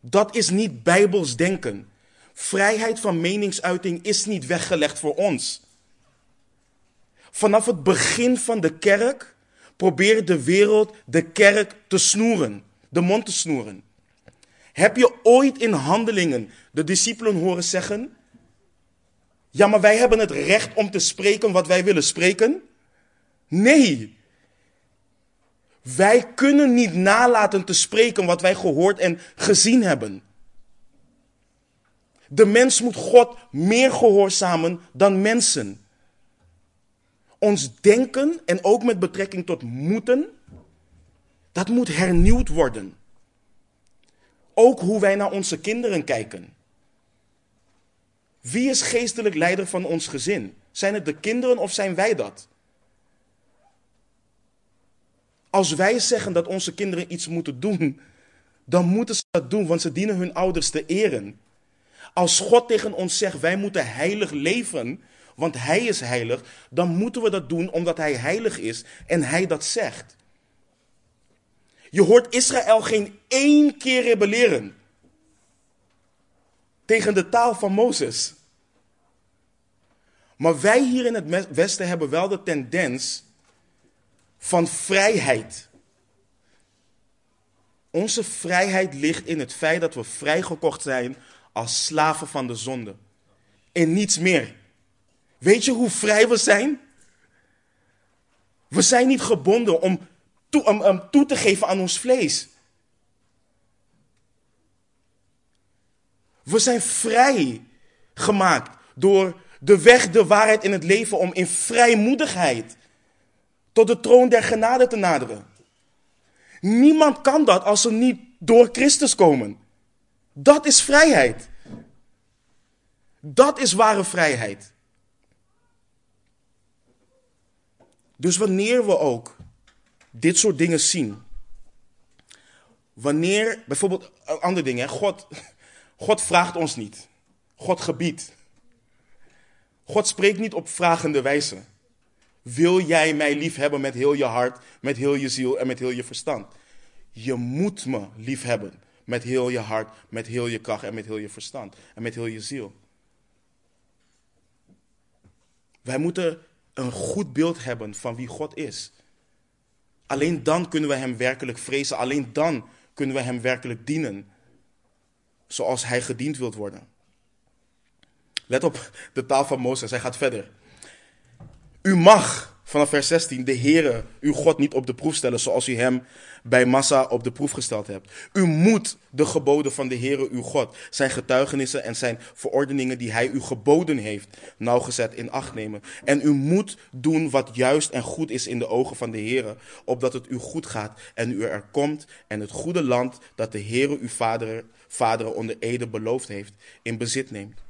Dat is niet bijbels denken. Vrijheid van meningsuiting is niet weggelegd voor ons. Vanaf het begin van de kerk probeert de wereld de kerk te snoeren, de mond te snoeren. Heb je ooit in handelingen de discipelen horen zeggen: Ja, maar wij hebben het recht om te spreken wat wij willen spreken? Nee. Wij kunnen niet nalaten te spreken wat wij gehoord en gezien hebben. De mens moet God meer gehoorzamen dan mensen. Ons denken en ook met betrekking tot moeten, dat moet hernieuwd worden. Ook hoe wij naar onze kinderen kijken. Wie is geestelijk leider van ons gezin? Zijn het de kinderen of zijn wij dat? Als wij zeggen dat onze kinderen iets moeten doen, dan moeten ze dat doen, want ze dienen hun ouders te eren. Als God tegen ons zegt, wij moeten heilig leven, want Hij is heilig, dan moeten we dat doen omdat Hij heilig is en Hij dat zegt. Je hoort Israël geen één keer rebelleren tegen de taal van Mozes. Maar wij hier in het Westen hebben wel de tendens van vrijheid. Onze vrijheid ligt in het feit dat we vrijgekocht zijn als slaven van de zonde. En niets meer. Weet je hoe vrij we zijn? We zijn niet gebonden om toe, om, toe te geven aan ons vlees. We zijn vrij gemaakt door de weg, de waarheid in het leven om in vrijmoedigheid tot de troon der genade te naderen. Niemand kan dat als ze niet door Christus komen. Dat is vrijheid. Dat is ware vrijheid. Dus wanneer we ook dit soort dingen zien. Wanneer, bijvoorbeeld, andere dingen, God, God vraagt ons niet. God gebiedt. God spreekt niet op vragende wijze. Wil jij mij lief hebben met heel je hart, met heel je ziel en met heel je verstand? Je moet me lief hebben met heel je hart, met heel je kracht en met heel je verstand en met heel je ziel. Wij moeten een goed beeld hebben van wie God is. Alleen dan kunnen we Hem werkelijk vrezen. Alleen dan kunnen we Hem werkelijk dienen. Zoals Hij gediend wilt worden. Let op de taal van Mozes. Hij gaat verder. U mag vanaf vers 16 de Heere, uw God, niet op de proef stellen zoals u hem bij Massa op de proef gesteld hebt. U moet de geboden van de Heere, uw God, zijn getuigenissen en zijn verordeningen die hij u geboden heeft, nauwgezet in acht nemen. En u moet doen wat juist en goed is in de ogen van de Heere, opdat het u goed gaat en u er komt en het goede land dat de Heere uw vader, vaderen onder ede beloofd heeft, in bezit neemt.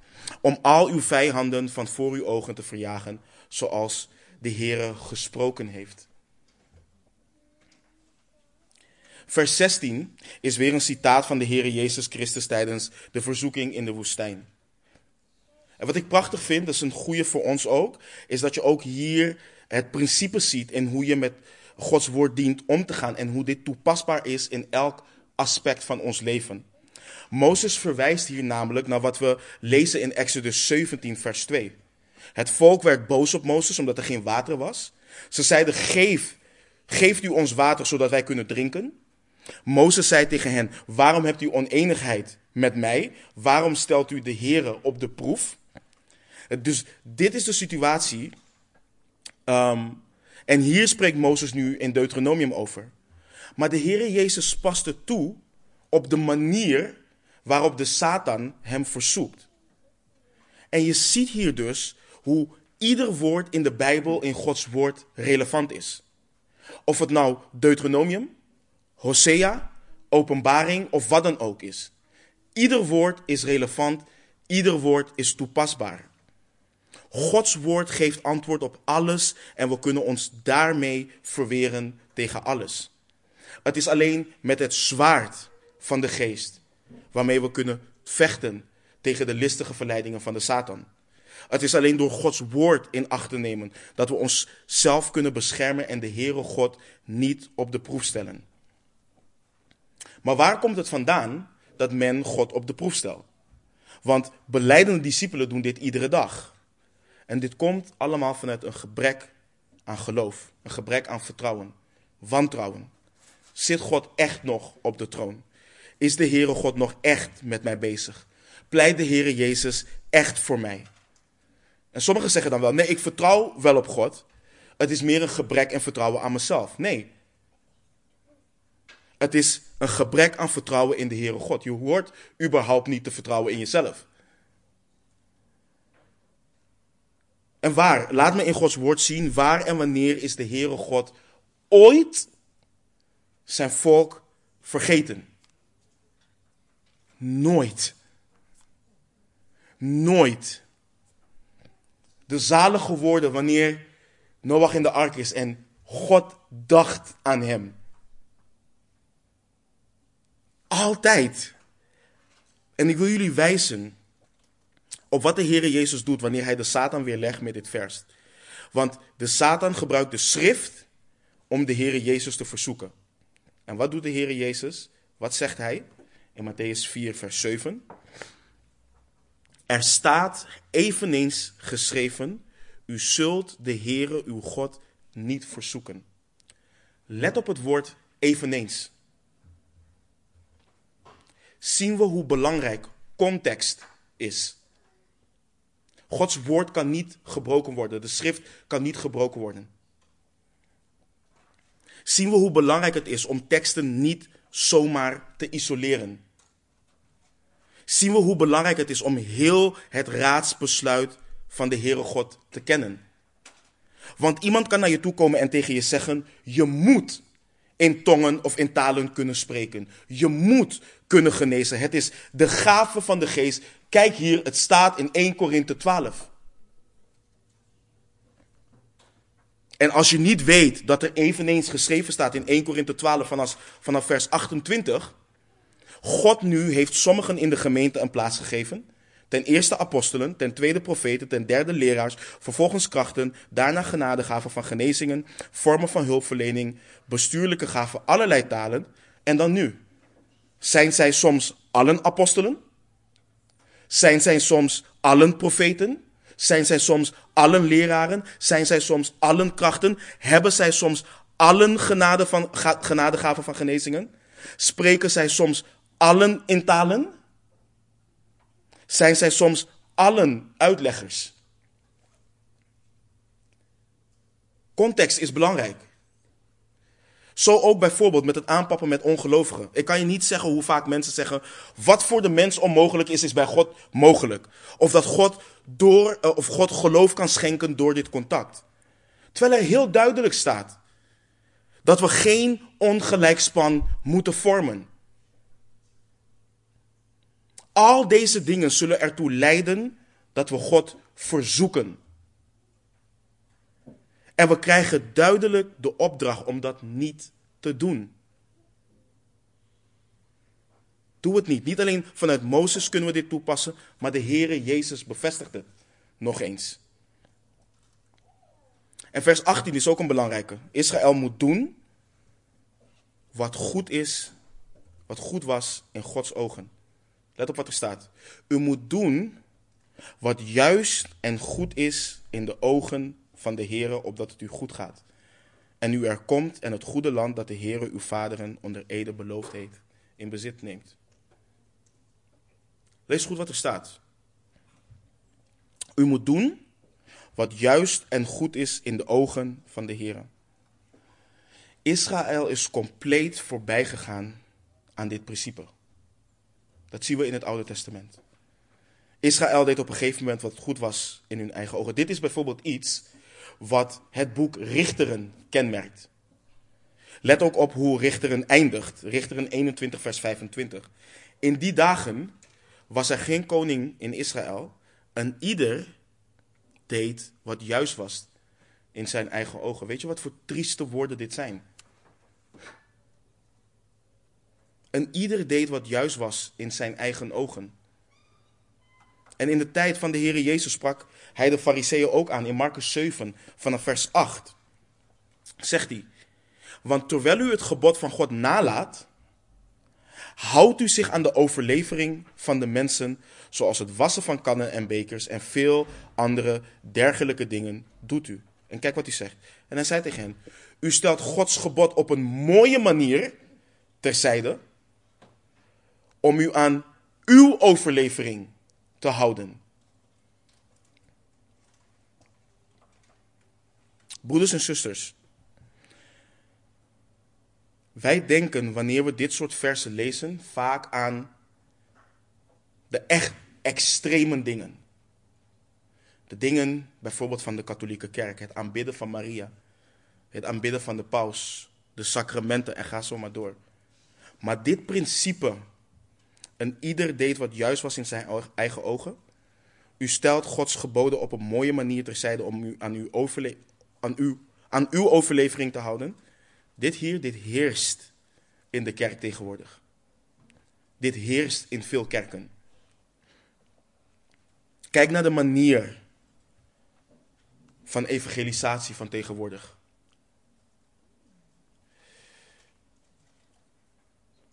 Om al uw vijanden van voor uw ogen te verjagen, zoals de Heere gesproken heeft. Vers 16 is weer een citaat van de Heere Jezus Christus tijdens de verzoeking in de woestijn. En wat ik prachtig vind, dat is een goede voor ons ook, is dat je ook hier het principe ziet in hoe je met Gods woord dient om te gaan en hoe dit toepasbaar is in elk aspect van ons leven. Mozes verwijst hier namelijk naar wat we lezen in Exodus 17, vers 2. Het volk werd boos op Mozes omdat er geen water was. Ze zeiden: Geef, geeft u ons water zodat wij kunnen drinken. Mozes zei tegen hen: Waarom hebt u oneenigheid met mij? Waarom stelt u de Here op de proef? Dus dit is de situatie. Um, en hier spreekt Mozes nu in Deuteronomium over. Maar de Heere Jezus paste toe op de manier waarop de Satan hem verzoekt. En je ziet hier dus hoe ieder woord in de Bijbel, in Gods woord, relevant is. Of het nou Deuteronomium, Hosea, Openbaring of wat dan ook is. Ieder woord is relevant, ieder woord is toepasbaar. Gods woord geeft antwoord op alles en we kunnen ons daarmee verweren tegen alles. Het is alleen met het zwaard van de geest waarmee we kunnen vechten tegen de listige verleidingen van de Satan. Het is alleen door Gods woord in acht te nemen dat we onszelf kunnen beschermen en de Heere God niet op de proef stellen. Maar waar komt het vandaan dat men God op de proef stelt? Want beleidende discipelen doen dit iedere dag. En dit komt allemaal vanuit een gebrek aan geloof, een gebrek aan vertrouwen, wantrouwen. Zit God echt nog op de troon? Is de Heere God nog echt met mij bezig? Pleit de Heere Jezus echt voor mij? En sommigen zeggen dan wel, nee, ik vertrouw wel op God. Het is meer een gebrek en vertrouwen aan mezelf. Nee. Het is een gebrek aan vertrouwen in de Heere God. Je hoort überhaupt niet te vertrouwen in jezelf. En waar? Laat me in Gods woord zien waar en wanneer is de Heere God ooit zijn volk vergeten. Nooit. Nooit. De zalige woorden wanneer Noach in de ark is en God dacht aan hem. Altijd. En ik wil jullie wijzen op wat de Heer Jezus doet wanneer hij de Satan weerlegt met dit vers. Want de Satan gebruikt de schrift om de Heer Jezus te verzoeken. En wat doet de Heer Jezus? Wat zegt hij in Matthäus 4, vers 7? Er staat eveneens geschreven: U zult de Heere uw God niet verzoeken. Let op het woord eveneens. Zien we hoe belangrijk context is. Gods woord kan niet gebroken worden. De schrift kan niet gebroken worden. Zien we hoe belangrijk het is om teksten niet zomaar te isoleren. Zien we hoe belangrijk het is om heel het raadsbesluit van de Heere God te kennen. Want iemand kan naar je toe komen en tegen je zeggen: Je moet in tongen of in talen kunnen spreken. Je moet kunnen genezen. Het is de gave van de geest. Kijk hier, het staat in 1 Korinthe 12. En als je niet weet dat er eveneens geschreven staat in 1 Korinthe 12 vanaf, vanaf vers 28. God nu heeft sommigen in de gemeente een plaats gegeven. Ten eerste apostelen, ten tweede profeten, ten derde leraars, vervolgens krachten, daarna genadegaven van genezingen, vormen van hulpverlening, bestuurlijke gaven, allerlei talen. En dan nu. Zijn zij soms allen apostelen? Zijn zij soms allen profeten? Zijn zij soms allen leraren? Zijn zij soms allen krachten? Hebben zij soms allen genade van, genadegaven van genezingen? Spreken zij soms allen in talen? Zijn zij soms allen uitleggers? Context is belangrijk. Zo ook bijvoorbeeld met het aanpappen met ongelovigen. Ik kan je niet zeggen hoe vaak mensen zeggen: wat voor de mens onmogelijk is, is bij God mogelijk. Of dat God, door, eh, of God geloof kan schenken door dit contact. Terwijl er heel duidelijk staat dat we geen ongelijkspan moeten vormen. Al deze dingen zullen ertoe leiden dat we God verzoeken. En we krijgen duidelijk de opdracht om dat niet te doen. Doe het niet. Niet alleen vanuit Mozes kunnen we dit toepassen, maar de Heere Jezus bevestigt het nog eens. En vers 18 is ook een belangrijke. Israël moet doen wat goed is, wat goed was in Gods ogen. Let op wat er staat. U moet doen wat juist en goed is in de ogen van de Heere, opdat het u goed gaat. En u er komt en het goede land dat de Heere uw vaderen onder ede beloofd heeft, in bezit neemt. Lees goed wat er staat. U moet doen wat juist en goed is in de ogen van de Heere. Israël is compleet voorbijgegaan aan dit principe. Dat zien we in het Oude Testament. Israël deed op een gegeven moment wat goed was in hun eigen ogen. Dit is bijvoorbeeld iets wat het boek Richteren kenmerkt. Let ook op hoe Richteren eindigt. Richteren 21, vers 25. In die dagen was er geen koning in Israël en ieder deed wat juist was in zijn eigen ogen. Weet je wat voor trieste woorden dit zijn? En ieder deed wat juist was in zijn eigen ogen. En in de tijd van de Heer Jezus sprak hij de fariseeën ook aan in Marcus 7 vanaf vers 8. Zegt hij, want terwijl u het gebod van God nalaat, houdt u zich aan de overlevering van de mensen, zoals het wassen van kannen en bekers en veel andere dergelijke dingen doet u. En kijk wat hij zegt. En hij zei tegen hen, u stelt Gods gebod op een mooie manier terzijde, om u aan uw overlevering te houden. Broeders en zusters, wij denken wanneer we dit soort versen lezen vaak aan de echt extreme dingen. De dingen bijvoorbeeld van de katholieke kerk, het aanbidden van Maria, het aanbidden van de paus, de sacramenten en ga zo maar door. Maar dit principe, en ieder deed wat juist was in zijn eigen ogen, u stelt Gods geboden op een mooie manier terzijde om u aan, uw aan, aan uw overlevering te houden. Dit hier, dit heerst in de kerk tegenwoordig. Dit heerst in veel kerken. Kijk naar de manier van evangelisatie van tegenwoordig.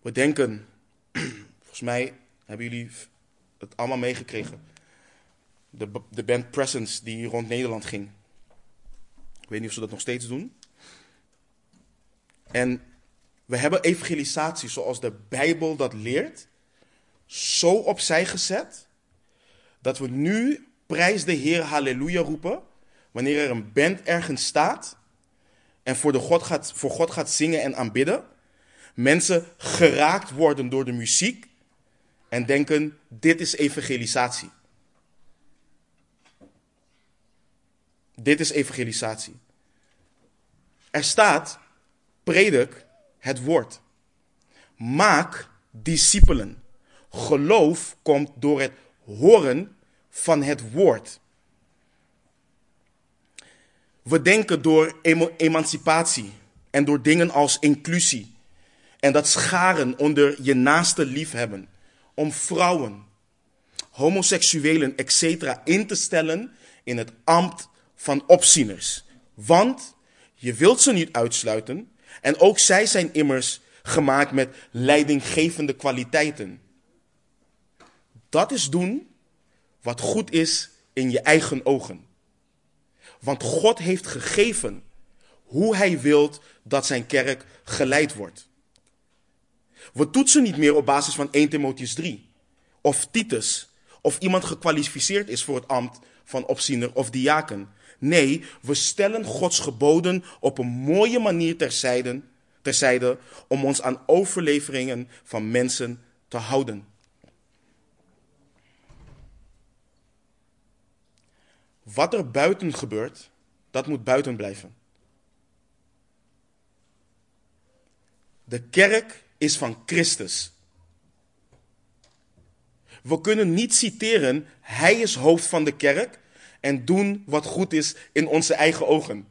We denken, volgens mij hebben jullie het allemaal meegekregen. De, de band Presence die rond Nederland ging. Ik weet niet of ze dat nog steeds doen. En we hebben evangelisatie zoals de Bijbel dat leert, zo opzij gezet, dat we nu prijs de Heer halleluja roepen, wanneer er een band ergens staat en voor, de God gaat, voor God gaat zingen en aanbidden. Mensen geraakt worden door de muziek en denken, dit is evangelisatie. Dit is evangelisatie. Er staat, predik het woord. Maak discipelen. Geloof komt door het horen van het woord. We denken door emancipatie en door dingen als inclusie en dat scharen onder je naaste liefhebben om vrouwen, homoseksuelen, etc. in te stellen in het ambt van opzieners. Want je wilt ze niet uitsluiten en ook zij zijn immers gemaakt met leidinggevende kwaliteiten. Dat is doen wat goed is in je eigen ogen. Want God heeft gegeven hoe hij wilt dat zijn kerk geleid wordt. We toetsen niet meer op basis van 1 Timotheus 3 of Titus of iemand gekwalificeerd is voor het ambt van opziener of diaken. Nee, we stellen Gods geboden op een mooie manier terzijde, terzijde om ons aan overleveringen van mensen te houden. Wat er buiten gebeurt, dat moet buiten blijven. De kerk is van Christus. We kunnen niet citeren, hij is hoofd van de kerk en doen wat goed is in onze eigen ogen.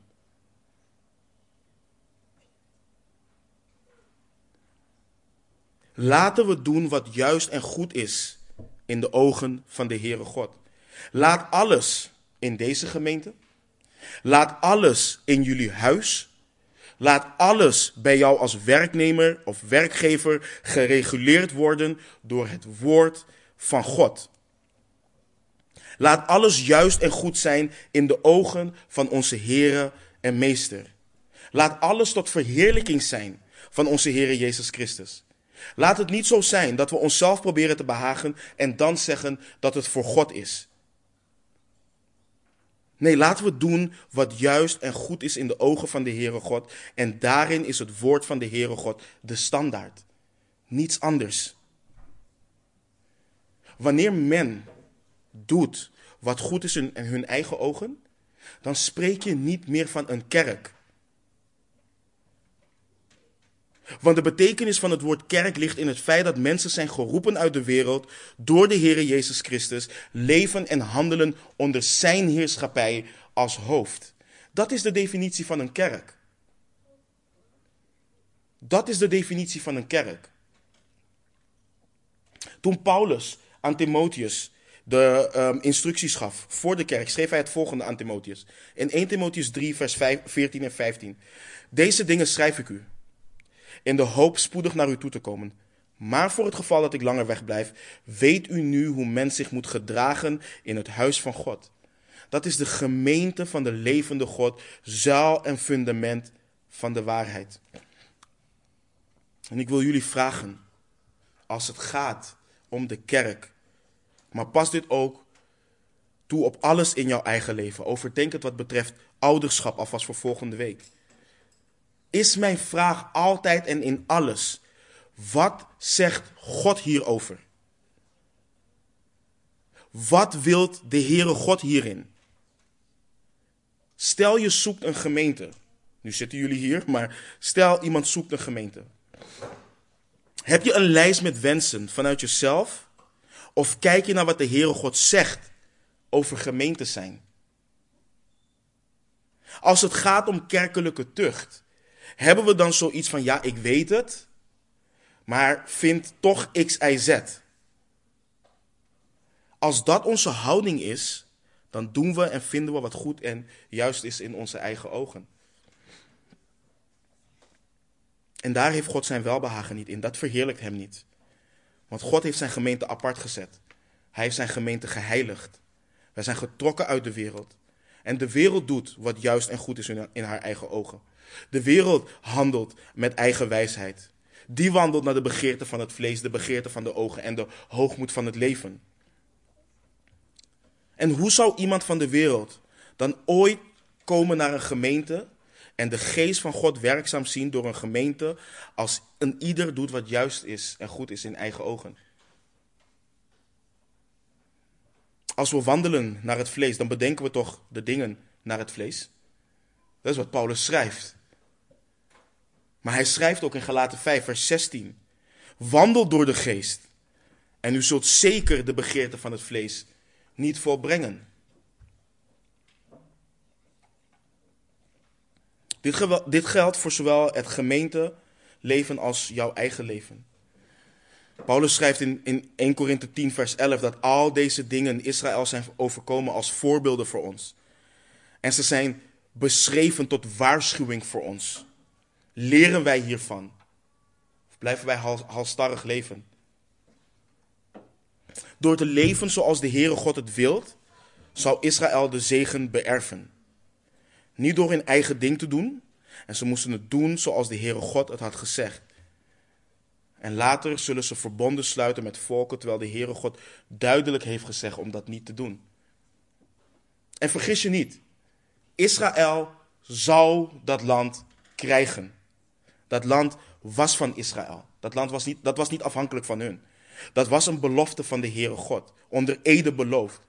Laten we doen wat juist en goed is in de ogen van de Heere God. Laat alles in deze gemeente, laat alles in jullie huis, laat alles bij jou als werknemer of werkgever gereguleerd worden door het woord van God. Laat alles juist en goed zijn in de ogen van onze Heere en Meester. Laat alles tot verheerlijking zijn van onze Heere Jezus Christus. Laat het niet zo zijn dat we onszelf proberen te behagen en dan zeggen dat het voor God is. Nee, laten we doen wat juist en goed is in de ogen van de Heere God. En daarin is het woord van de Heere God de standaard. Niets anders. Wanneer men doet wat goed is in hun eigen ogen, dan spreek je niet meer van een kerk. Want de betekenis van het woord kerk ligt in het feit dat mensen zijn geroepen uit de wereld door de Heer Jezus Christus, leven en handelen onder Zijn heerschappij als hoofd. Dat is de definitie van een kerk. Dat is de definitie van een kerk. Toen Paulus aan Timotheus de um, instructies gaf voor de kerk, schreef hij het volgende aan Timotheus. In 1 Timotheus 3, vers 5, 14 en 15. Deze dingen schrijf ik u, in de hoop spoedig naar u toe te komen. Maar voor het geval dat ik langer wegblijf, weet u nu hoe men zich moet gedragen in het huis van God. Dat is de gemeente van de levende God, zuil en fundament van de waarheid. En ik wil jullie vragen, als het gaat om de kerk, maar pas dit ook toe op alles in jouw eigen leven. Overdenk het wat betreft ouderschap alvast voor volgende week. Is mijn vraag altijd en in alles: wat zegt God hierover? Wat wilt de Heere God hierin? Stel je zoekt een gemeente. Nu zitten jullie hier, maar stel iemand zoekt een gemeente. Heb je een lijst met wensen vanuit jezelf? Of kijk je naar wat de Heere God zegt over gemeentes zijn? Als het gaat om kerkelijke tucht, hebben we dan zoiets van, ja, ik weet het, maar vind toch X, Y, Z. Als dat onze houding is, dan doen we en vinden we wat goed en juist is in onze eigen ogen. En daar heeft God zijn welbehagen niet in. Dat verheerlijkt hem niet. Want God heeft zijn gemeente apart gezet. Hij heeft zijn gemeente geheiligd. Wij zijn getrokken uit de wereld. En de wereld doet wat juist en goed is in haar eigen ogen. De wereld handelt met eigen wijsheid. Die wandelt naar de begeerte van het vlees, de begeerte van de ogen en de hoogmoed van het leven. En hoe zou iemand van de wereld dan ooit komen naar een gemeente en de geest van God werkzaam zien door een gemeente als een ieder doet wat juist is en goed is in eigen ogen? Als we wandelen naar het vlees, dan bedenken we toch de dingen naar het vlees. Dat is wat Paulus schrijft. Maar hij schrijft ook in Galaten 5, vers 16. Wandel door de geest. En u zult zeker de begeerte van het vlees niet volbrengen. Dit, dit geldt voor zowel het gemeenteleven als jouw eigen leven. Paulus schrijft in, in 1 Korinthe 10, vers 11 dat al deze dingen Israël zijn overkomen als voorbeelden voor ons. En ze zijn beschreven tot waarschuwing voor ons. Leren wij hiervan? Of blijven wij halstarrig leven? Door te leven zoals de Heere God het wilt, zou Israël de zegen beërven. Niet door hun eigen ding te doen, en ze moesten het doen zoals de Heere God het had gezegd. En later zullen ze verbonden sluiten met volken, terwijl de Heere God duidelijk heeft gezegd om dat niet te doen. En vergis je niet, Israël zou dat land krijgen. Dat land was van Israël. Dat land was niet, dat was niet afhankelijk van hun. Dat was een belofte van de Heere God, onder Ede beloofd.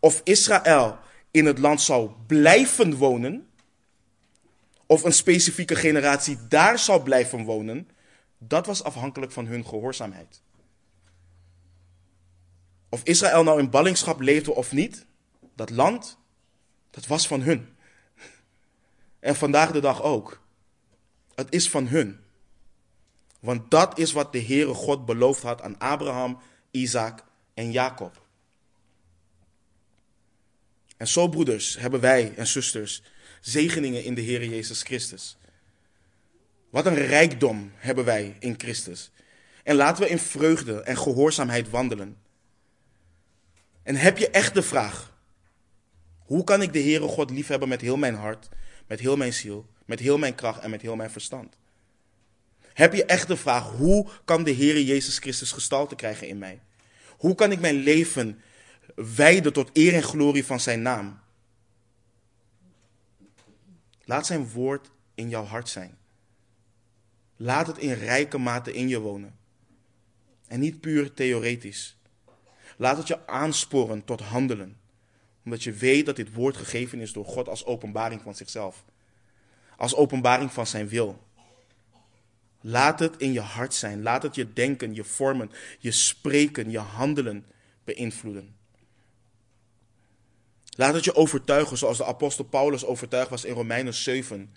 Of Israël in het land zou blijven wonen, of een specifieke generatie daar zou blijven wonen, dat was afhankelijk van hun gehoorzaamheid. Of Israël nou in ballingschap leefde of niet, dat land, dat was van hun. En vandaag de dag ook. Het is van hun. Want dat is wat de Heere God beloofd had aan Abraham, Isaac en Jacob. En zo, broeders, hebben wij en zusters zegeningen in de Heer Jezus Christus. Wat een rijkdom hebben wij in Christus. En laten we in vreugde en gehoorzaamheid wandelen. En heb je echt de vraag: hoe kan ik de Heere God liefhebben met heel mijn hart, met heel mijn ziel, met heel mijn kracht en met heel mijn verstand? Heb je echt de vraag: hoe kan de Heere Jezus Christus gestalte krijgen in mij? Hoe kan ik mijn leven wijden tot eer en glorie van zijn naam? Laat zijn woord in jouw hart zijn. Laat het in rijke mate in je wonen. En niet puur theoretisch. Laat het je aansporen tot handelen. Omdat je weet dat dit woord gegeven is door God als openbaring van zichzelf. Als openbaring van zijn wil. Laat het in je hart zijn. Laat het je denken, je vormen, je spreken, je handelen beïnvloeden. Laat het je overtuigen, zoals de apostel Paulus overtuigd was in Romeinen 7,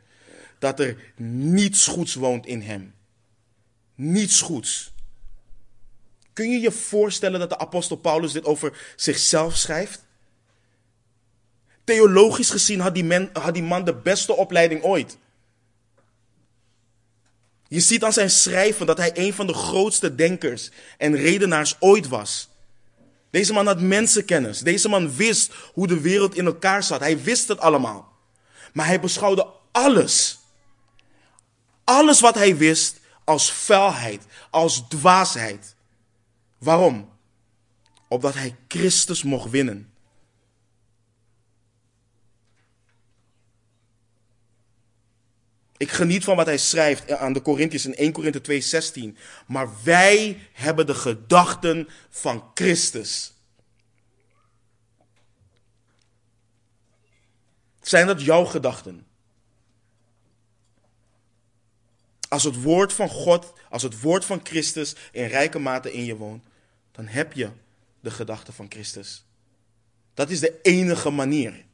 dat er niets goeds woont in hem. Niets goeds. Kun je je voorstellen dat de apostel Paulus dit over zichzelf schrijft? Theologisch gezien had die, had die man de beste opleiding ooit. Je ziet aan zijn schrijven dat hij een van de grootste denkers en redenaars ooit was. Deze man had mensenkennis. Deze man wist hoe de wereld in elkaar zat. Hij wist het allemaal. Maar hij beschouwde alles, alles wat hij wist, als vuilheid, als dwaasheid. Waarom? Opdat hij Christus mocht winnen. Ik geniet van wat hij schrijft aan de Corinthiërs in 1 Korinthe 2:16. Maar wij hebben de gedachten van Christus. Zijn dat jouw gedachten? Als het woord van God, als het woord van Christus in rijke mate in je woont, dan heb je de gedachten van Christus. Dat is de enige manier.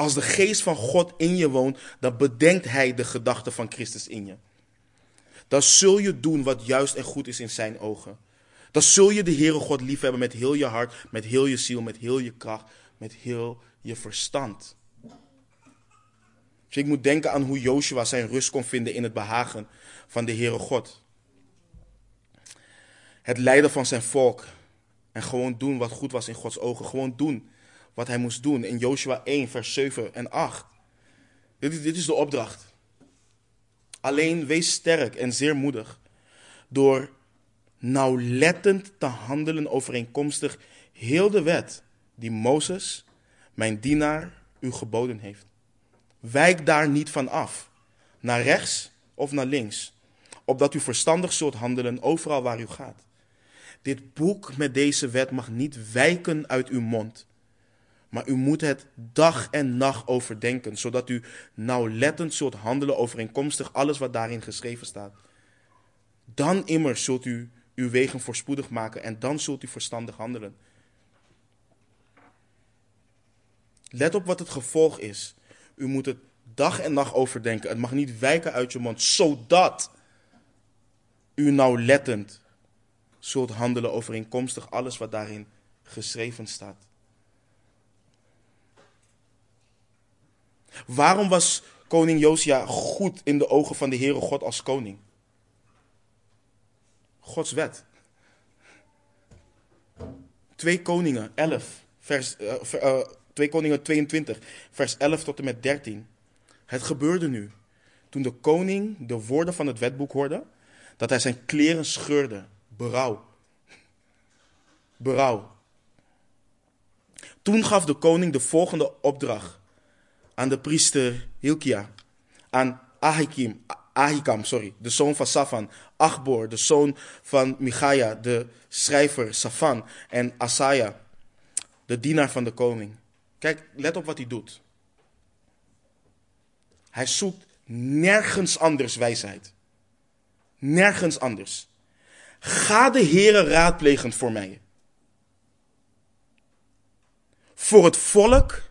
Als de geest van God in je woont, dan bedenkt hij de gedachten van Christus in je. Dan zul je doen wat juist en goed is in zijn ogen. Dan zul je de Heere God liefhebben met heel je hart, met heel je ziel, met heel je kracht, met heel je verstand. Dus ik moet denken aan hoe Joshua zijn rust kon vinden in het behagen van de Heere God. Het leiden van zijn volk. En gewoon doen wat goed was in Gods ogen. Gewoon doen wat hij moest doen in Joshua 1, vers 7 en 8. Dit dit is de opdracht. Alleen wees sterk en zeer moedig door nauwlettend te handelen overeenkomstig heel de wet die Mozes, mijn dienaar, u geboden heeft. Wijk daar niet van af, naar rechts of naar links, opdat u verstandig zult handelen overal waar u gaat. Dit boek met deze wet mag niet wijken uit uw mond, maar u moet het dag en nacht overdenken, zodat u nauwlettend zult handelen overeenkomstig alles wat daarin geschreven staat. Dan immers zult u uw wegen voorspoedig maken en dan zult u verstandig handelen. Let op wat het gevolg is. U moet het dag en nacht overdenken. Het mag niet wijken uit je mond, zodat u nauwlettend zult handelen overeenkomstig alles wat daarin geschreven staat. Waarom was koning Josia goed in de ogen van de Heere God als koning? Gods wet. 2 Koningen 11, vers, uh, uh, 2 Koningen 22, vers 11 tot en met 13. Het gebeurde nu, toen de koning de woorden van het wetboek hoorde, dat hij zijn kleren scheurde. Berouw. Berouw. Toen gaf de koning de volgende opdracht aan de priester Hilkia, aan Ahikim, Ahikam, sorry, de zoon van Safan, Achbor, de zoon van Michaia, de schrijver Safan en Asaya, de dienaar van de koning. Kijk, let op wat hij doet. Hij zoekt nergens anders wijsheid. Nergens anders. Ga de Heere raadplegen voor mij. Voor het volk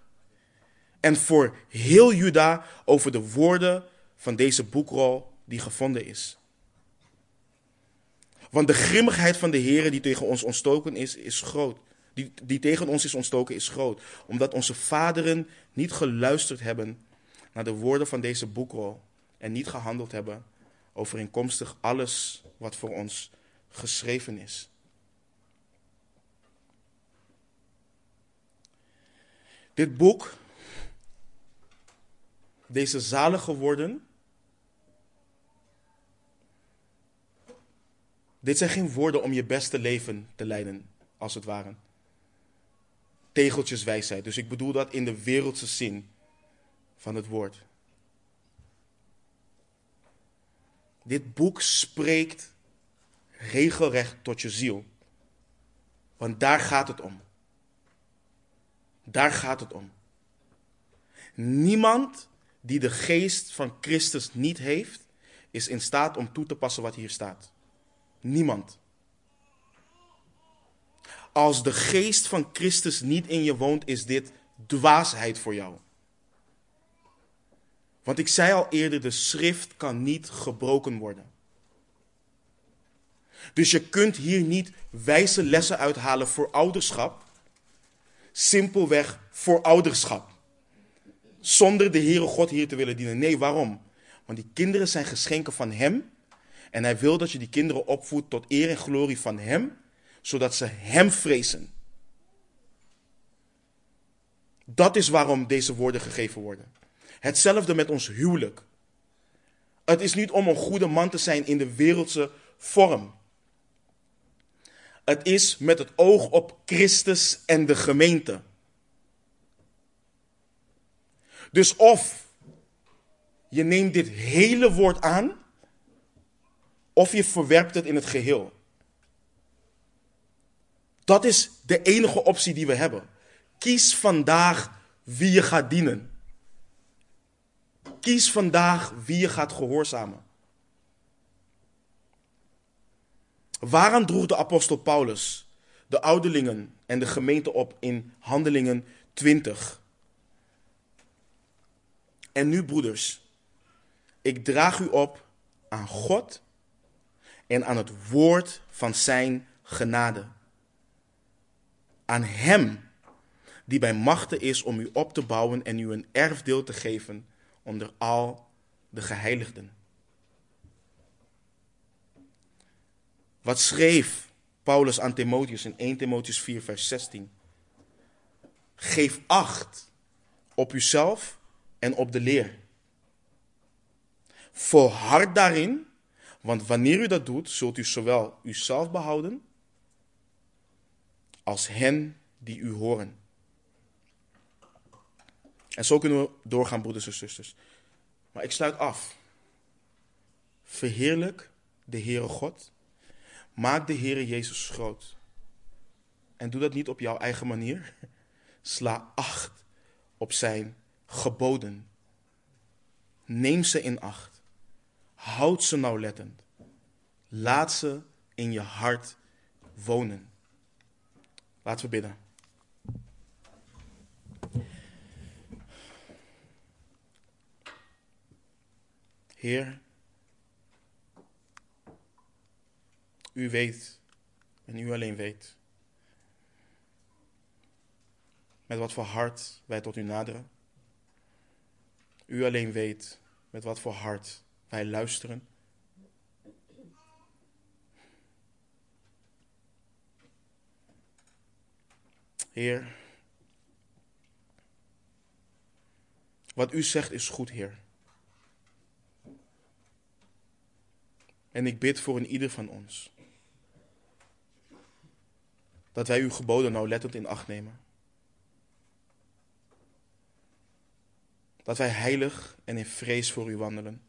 en voor heel Juda over de woorden van deze boekrol die gevonden is. Want de grimmigheid van de Heer die tegen ons ontstoken is, is groot. Die, die tegen ons is ontstoken is groot. Omdat onze vaderen niet geluisterd hebben naar de woorden van deze boekrol. En niet gehandeld hebben overeenkomstig alles wat voor ons geschreven is. Dit boek deze zalige woorden. Dit zijn geen woorden om je beste leven te leiden, als het ware. Tegeltjeswijsheid. Dus ik bedoel dat in de wereldse zin van het woord. Dit boek spreekt regelrecht tot je ziel. Want daar gaat het om. Daar gaat het om. Niemand die de geest van Christus niet heeft, is in staat om toe te passen wat hier staat. Niemand. Als de geest van Christus niet in je woont, is dit dwaasheid voor jou. Want ik zei al eerder, de schrift kan niet gebroken worden. Dus je kunt hier niet wijze lessen uithalen voor ouderschap, simpelweg voor ouderschap zonder de Heere God hier te willen dienen. Nee, waarom? Want die kinderen zijn geschenken van Hem. En Hij wil dat je die kinderen opvoedt tot eer en glorie van Hem, zodat ze Hem vrezen. Dat is waarom deze woorden gegeven worden. Hetzelfde met ons huwelijk. Het is niet om een goede man te zijn in de wereldse vorm. Het is met het oog op Christus en de gemeente. Dus of Je neemt dit hele woord aan of je verwerpt het in het geheel. Dat is de enige optie die we hebben. Kies vandaag wie je gaat dienen. Kies vandaag wie je gaat gehoorzamen. Waaraan droeg de apostel Paulus de ouderlingen en de gemeente op in Handelingen 20? En nu, broeders, ik draag u op aan God en aan het woord van zijn genade. Aan Hem die bij machten is om u op te bouwen en u een erfdeel te geven onder al de geheiligden. Wat schreef Paulus aan Timotheus in 1 Timotheus 4, vers 16? Geef acht op uzelf en op de leer. Volhard daarin, want wanneer u dat doet, zult u zowel uzelf behouden als hen die u horen. En zo kunnen we doorgaan, broeders en zusters. Maar ik sluit af. Verheerlijk de Heere God. Maak de Heere Jezus groot. En doe dat niet op jouw eigen manier. Sla acht op zijn geboden. Neem ze in acht. Houd ze nauwlettend. Laat ze in je hart wonen. Laten we bidden. Heer, u weet en u alleen weet met wat voor hart wij tot u naderen. U alleen weet met wat voor hart wij luisteren. Heer, wat u zegt is goed, Heer. En ik bid voor een ieder van ons. Dat wij uw geboden nauwlettend in acht nemen. Dat wij heilig en in vrees voor u wandelen.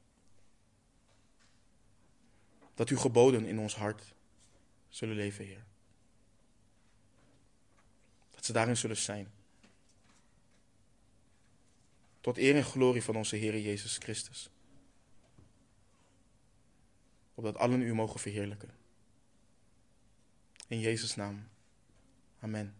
Dat uw geboden in ons hart zullen leven, Heer. Dat ze daarin zullen zijn. Tot eer en glorie van onze Heer Jezus Christus opdat allen u mogen verheerlijken. In Jezus' naam. Amen.